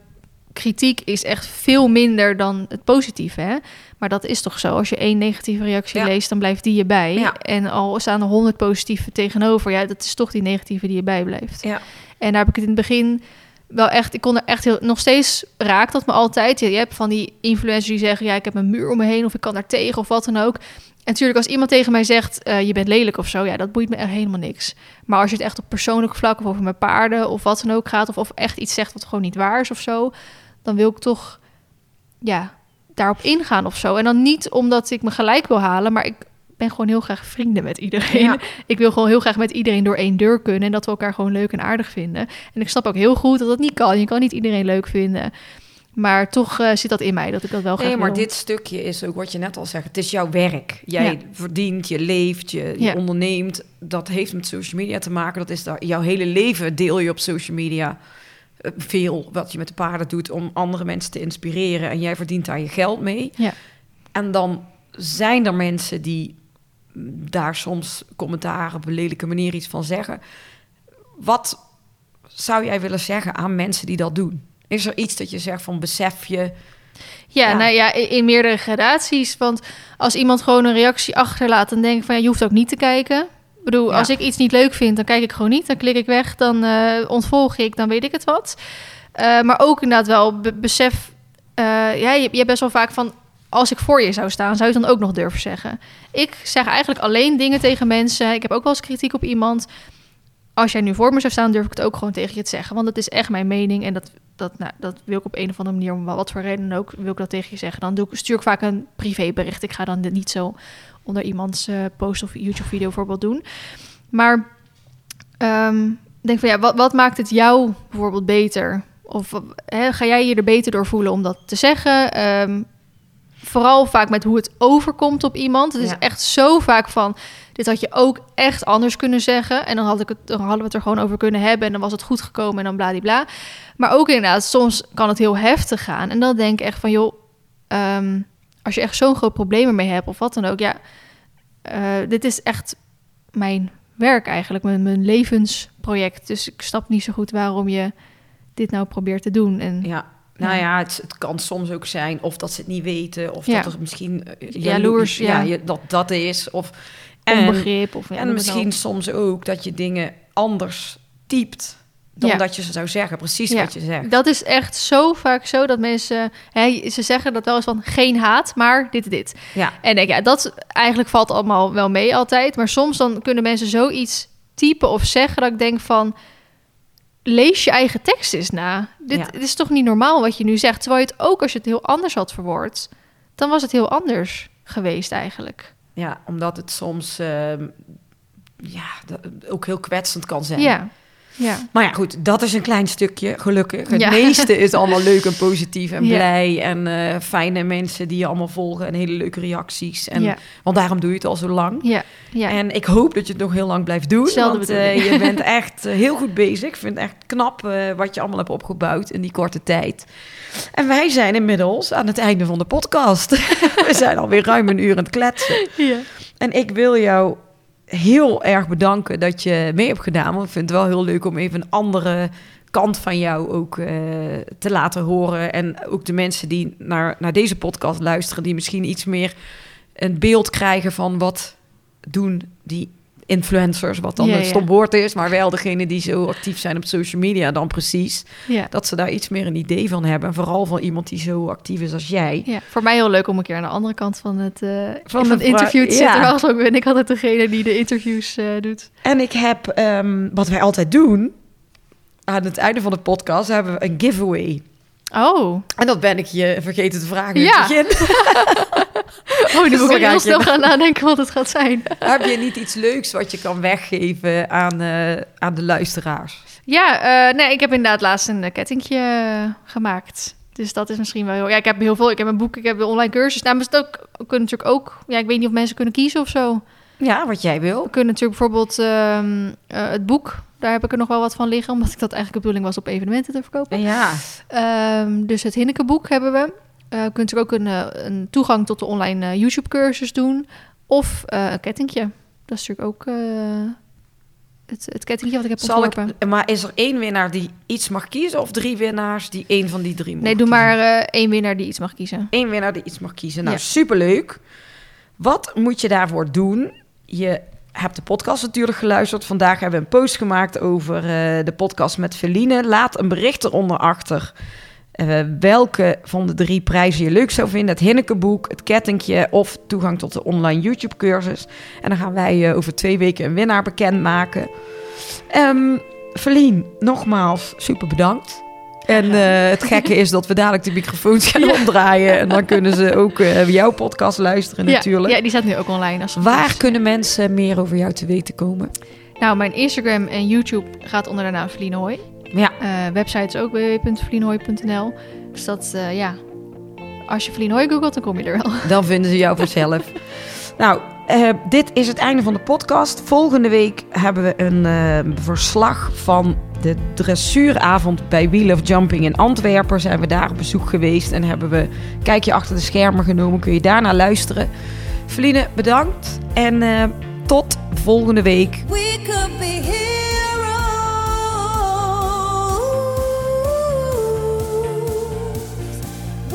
kritiek is echt veel minder dan het positieve. Hè? Maar dat is toch zo. Als je één negatieve reactie Ja. leest, dan blijft die je bij. Ja. En al staan er honderd positieve tegenover, ja, dat is toch die negatieve die je bijblijft. Ja. En daar heb ik het in het begin wel echt, ik kon er echt heel, nog steeds raakt dat me altijd. Je, je hebt van die influencers die zeggen, ja, ik heb een muur om me heen of ik kan daar tegen of wat dan ook. En natuurlijk, als iemand tegen mij zegt, eh, je bent lelijk of zo, ja, dat boeit me echt helemaal niks. Maar als je het echt op persoonlijk vlak of over mijn paarden of wat dan ook gaat, of, of echt iets zegt wat gewoon niet waar is of zo, dan wil ik toch, ja, daarop ingaan of zo. En dan niet omdat ik me gelijk wil halen, maar ik ben gewoon heel graag vrienden met iedereen. Ja. Ik wil gewoon heel graag met iedereen door één deur kunnen en dat we elkaar gewoon leuk en aardig vinden. En ik snap ook heel goed dat dat niet kan. Je kan niet iedereen leuk vinden. Maar toch eh, zit dat in mij, dat ik dat wel graag Nee, maar wil. dit stukje is ook wat je net al zegt. Het is jouw werk. Jij Ja. verdient, je leeft, je, je Ja. onderneemt. Dat heeft met social media te maken. Dat is daar, jouw hele leven deel je op social media. Veel wat je met de paarden doet om andere mensen te inspireren. En jij verdient daar je geld mee. Ja. En dan zijn er mensen die daar soms commentaar op een lelijke manier iets van zeggen. Wat zou jij willen zeggen aan mensen die dat doen? Is er iets dat je zegt van besef je Ja, Ja. nou ja, in, in meerdere gradaties. Want als iemand gewoon een reactie achterlaat, dan denk ik van ja, je hoeft ook niet te kijken. Ik bedoel, Ja. als ik iets niet leuk vind, dan kijk ik gewoon niet. Dan klik ik weg, dan eh, ontvolg ik, dan weet ik het wat. Eh, maar ook inderdaad wel be- besef. eh, ja, je, je hebt best wel vaak van. Als ik voor je zou staan, zou je het dan ook nog durven zeggen. Ik zeg eigenlijk alleen dingen tegen mensen. Ik heb ook wel eens kritiek op iemand. Als jij nu voor me zou staan, durf ik het ook gewoon tegen je te zeggen. Want het is echt mijn mening. En dat, dat, nou, dat wil ik op een of andere manier, om wat voor reden dan ook, wil ik dat tegen je zeggen. Dan doe ik, stuur ik vaak een privébericht. Ik ga dan niet zo onder iemands eh, post of YouTube-video bijvoorbeeld doen. Maar ik denk van ja, wat, wat maakt het jou bijvoorbeeld beter? Of ga jij je er beter door voelen om dat te zeggen? Ehm, vooral vaak met hoe het overkomt op iemand. Het is Ja. echt zo vaak van, dit had je ook echt anders kunnen zeggen. En dan, had ik het, dan hadden we het er gewoon over kunnen hebben. En dan was het goed gekomen en dan bladibla. Maar ook inderdaad, soms kan het heel heftig gaan. En dan denk ik echt van, joh, ehm, als je echt zo'n groot probleem ermee hebt of wat dan ook. Ja, eh, dit is echt mijn werk eigenlijk, mijn, mijn levensproject. Dus ik snap niet zo goed waarom je dit nou probeert te doen. En Ja. Nou Ja. ja, het, het kan soms ook zijn of dat ze het niet weten, of Ja. dat er misschien eh, Jaloers, ja. dat dat is. Of, en, onbegrip. Of, en misschien soms ook dat je dingen anders typt dan Ja. dat je ze zou zeggen. Precies Ja. wat je zegt. Dat is echt zo vaak zo dat mensen... Hè, ze zeggen dat wel eens van geen haat, maar dit, dit. Ja. En ik, ja, dat eigenlijk valt allemaal wel mee altijd. Maar soms dan kunnen mensen zoiets typen of zeggen dat ik denk van... Lees je eigen tekst eens na. Dit, Ja. dit is toch niet normaal wat je nu zegt. Terwijl je het ook als je het heel anders had verwoord... dan was het heel anders geweest eigenlijk. ja, omdat het soms ehm, ja, ook heel kwetsend kan zijn. Ja, ja. Maar ja, goed, dat is een klein stukje, gelukkig. Het Ja. meeste is allemaal leuk en positief en Ja. blij. En eh, fijne mensen die je allemaal volgen en hele leuke reacties. En, ja, Want daarom doe je het al zo lang. ja, ja. En ik hoop dat je het nog heel lang blijft doen. Hetzelfde want eh, je bent echt eh, heel goed bezig. Ik vind het echt knap wat je allemaal hebt opgebouwd in die korte tijd. En wij zijn inmiddels aan het einde van de podcast. We zijn alweer ruim een uur aan het kletsen. ja. En ik wil jou heel erg bedanken dat je mee hebt gedaan. Want ik vind het wel heel leuk om even een andere kant van jou ook eh, te laten horen. En ook de mensen die naar, naar deze podcast luisteren... die misschien iets meer een beeld krijgen van wat doen die influencers... wat dan Ja, een ja. stom woord is... maar wel degene die zo actief zijn op social media dan precies. ja. Dat ze daar iets meer een idee van hebben. En vooral van iemand die zo actief is als jij. Ja, voor mij heel leuk om een keer aan de andere kant van het, eh, van het interview te zitten. Normaal gesproken ben ik altijd degene die de interviews eh, doet. En ik heb, ehm, wat wij altijd doen... aan het einde van de podcast hebben we een giveaway... Oh, En dat ben ik je vergeten te vragen in Ja. het begin. oh nu moet ik heel snel gaan nadenken wat het gaat zijn. Heb je niet iets leuks wat je kan weggeven aan, eh, aan de luisteraars? Ja, eh, nee, ik heb inderdaad laatst een eh, kettingje gemaakt. Dus dat is misschien wel heel... Ja, ik heb heel veel. Ik heb een boek, ik heb een online cursus. Nou, maar het ook, kunnen natuurlijk ook... Ja, ik weet niet of mensen kunnen kiezen of zo. Ja, wat jij wil. We kunnen natuurlijk bijvoorbeeld ehm, eh, het boek... Daar heb ik er nog wel wat van liggen, omdat ik dat eigenlijk de bedoeling was op evenementen te verkopen. Ja, Ehm, dus het Hinneke-boek hebben we. Je kunt er ook een, eh, een toegang tot de online eh, YouTube-cursus doen. Of een kettingje. Dat is natuurlijk ook het, het kettingje wat ik heb zal ontworpen. ik, maar is er één winnaar die iets mag kiezen of drie winnaars die één van die drie Nee, mogen doe kiezen? maar eh, één winnaar die iets mag kiezen. Één winnaar die iets mag kiezen. Nou, Ja. superleuk. Wat moet je daarvoor doen? Je hebt de podcast natuurlijk geluisterd. Vandaag hebben we een post gemaakt over eh, de podcast met Feline. Laat een bericht eronder achter. eh, welke van de drie prijzen je leuk zou vinden. Het Hinnekeboek, het kettingje of toegang tot de online YouTube-cursus. En dan gaan wij eh, over twee weken een winnaar bekendmaken. Um, Feline, nogmaals super bedankt. En eh, het gekke is dat we dadelijk de microfoons gaan omdraaien. En dan kunnen ze ook eh, jouw podcast luisteren natuurlijk. Ja, ja, die staat nu ook online. Als Waar is. kunnen mensen meer over jou te weten komen? Nou, mijn Instagram en YouTube gaat onder de naam Hoy. Ja, Eh, website is ook www.felinehooy.nl. Dus dat, ja... Als je Hoy googelt, dan kom je er wel. dan vinden ze jou vanzelf. nou, eh, dit is het einde van de podcast. Volgende week hebben we een eh, verslag van de dressuuravond bij Wheel of Jumping in Antwerpen. Zijn we daar op bezoek geweest en hebben we een kijkje achter de schermen genomen. Kun je daarna luisteren. Feline, bedankt en eh, tot volgende week.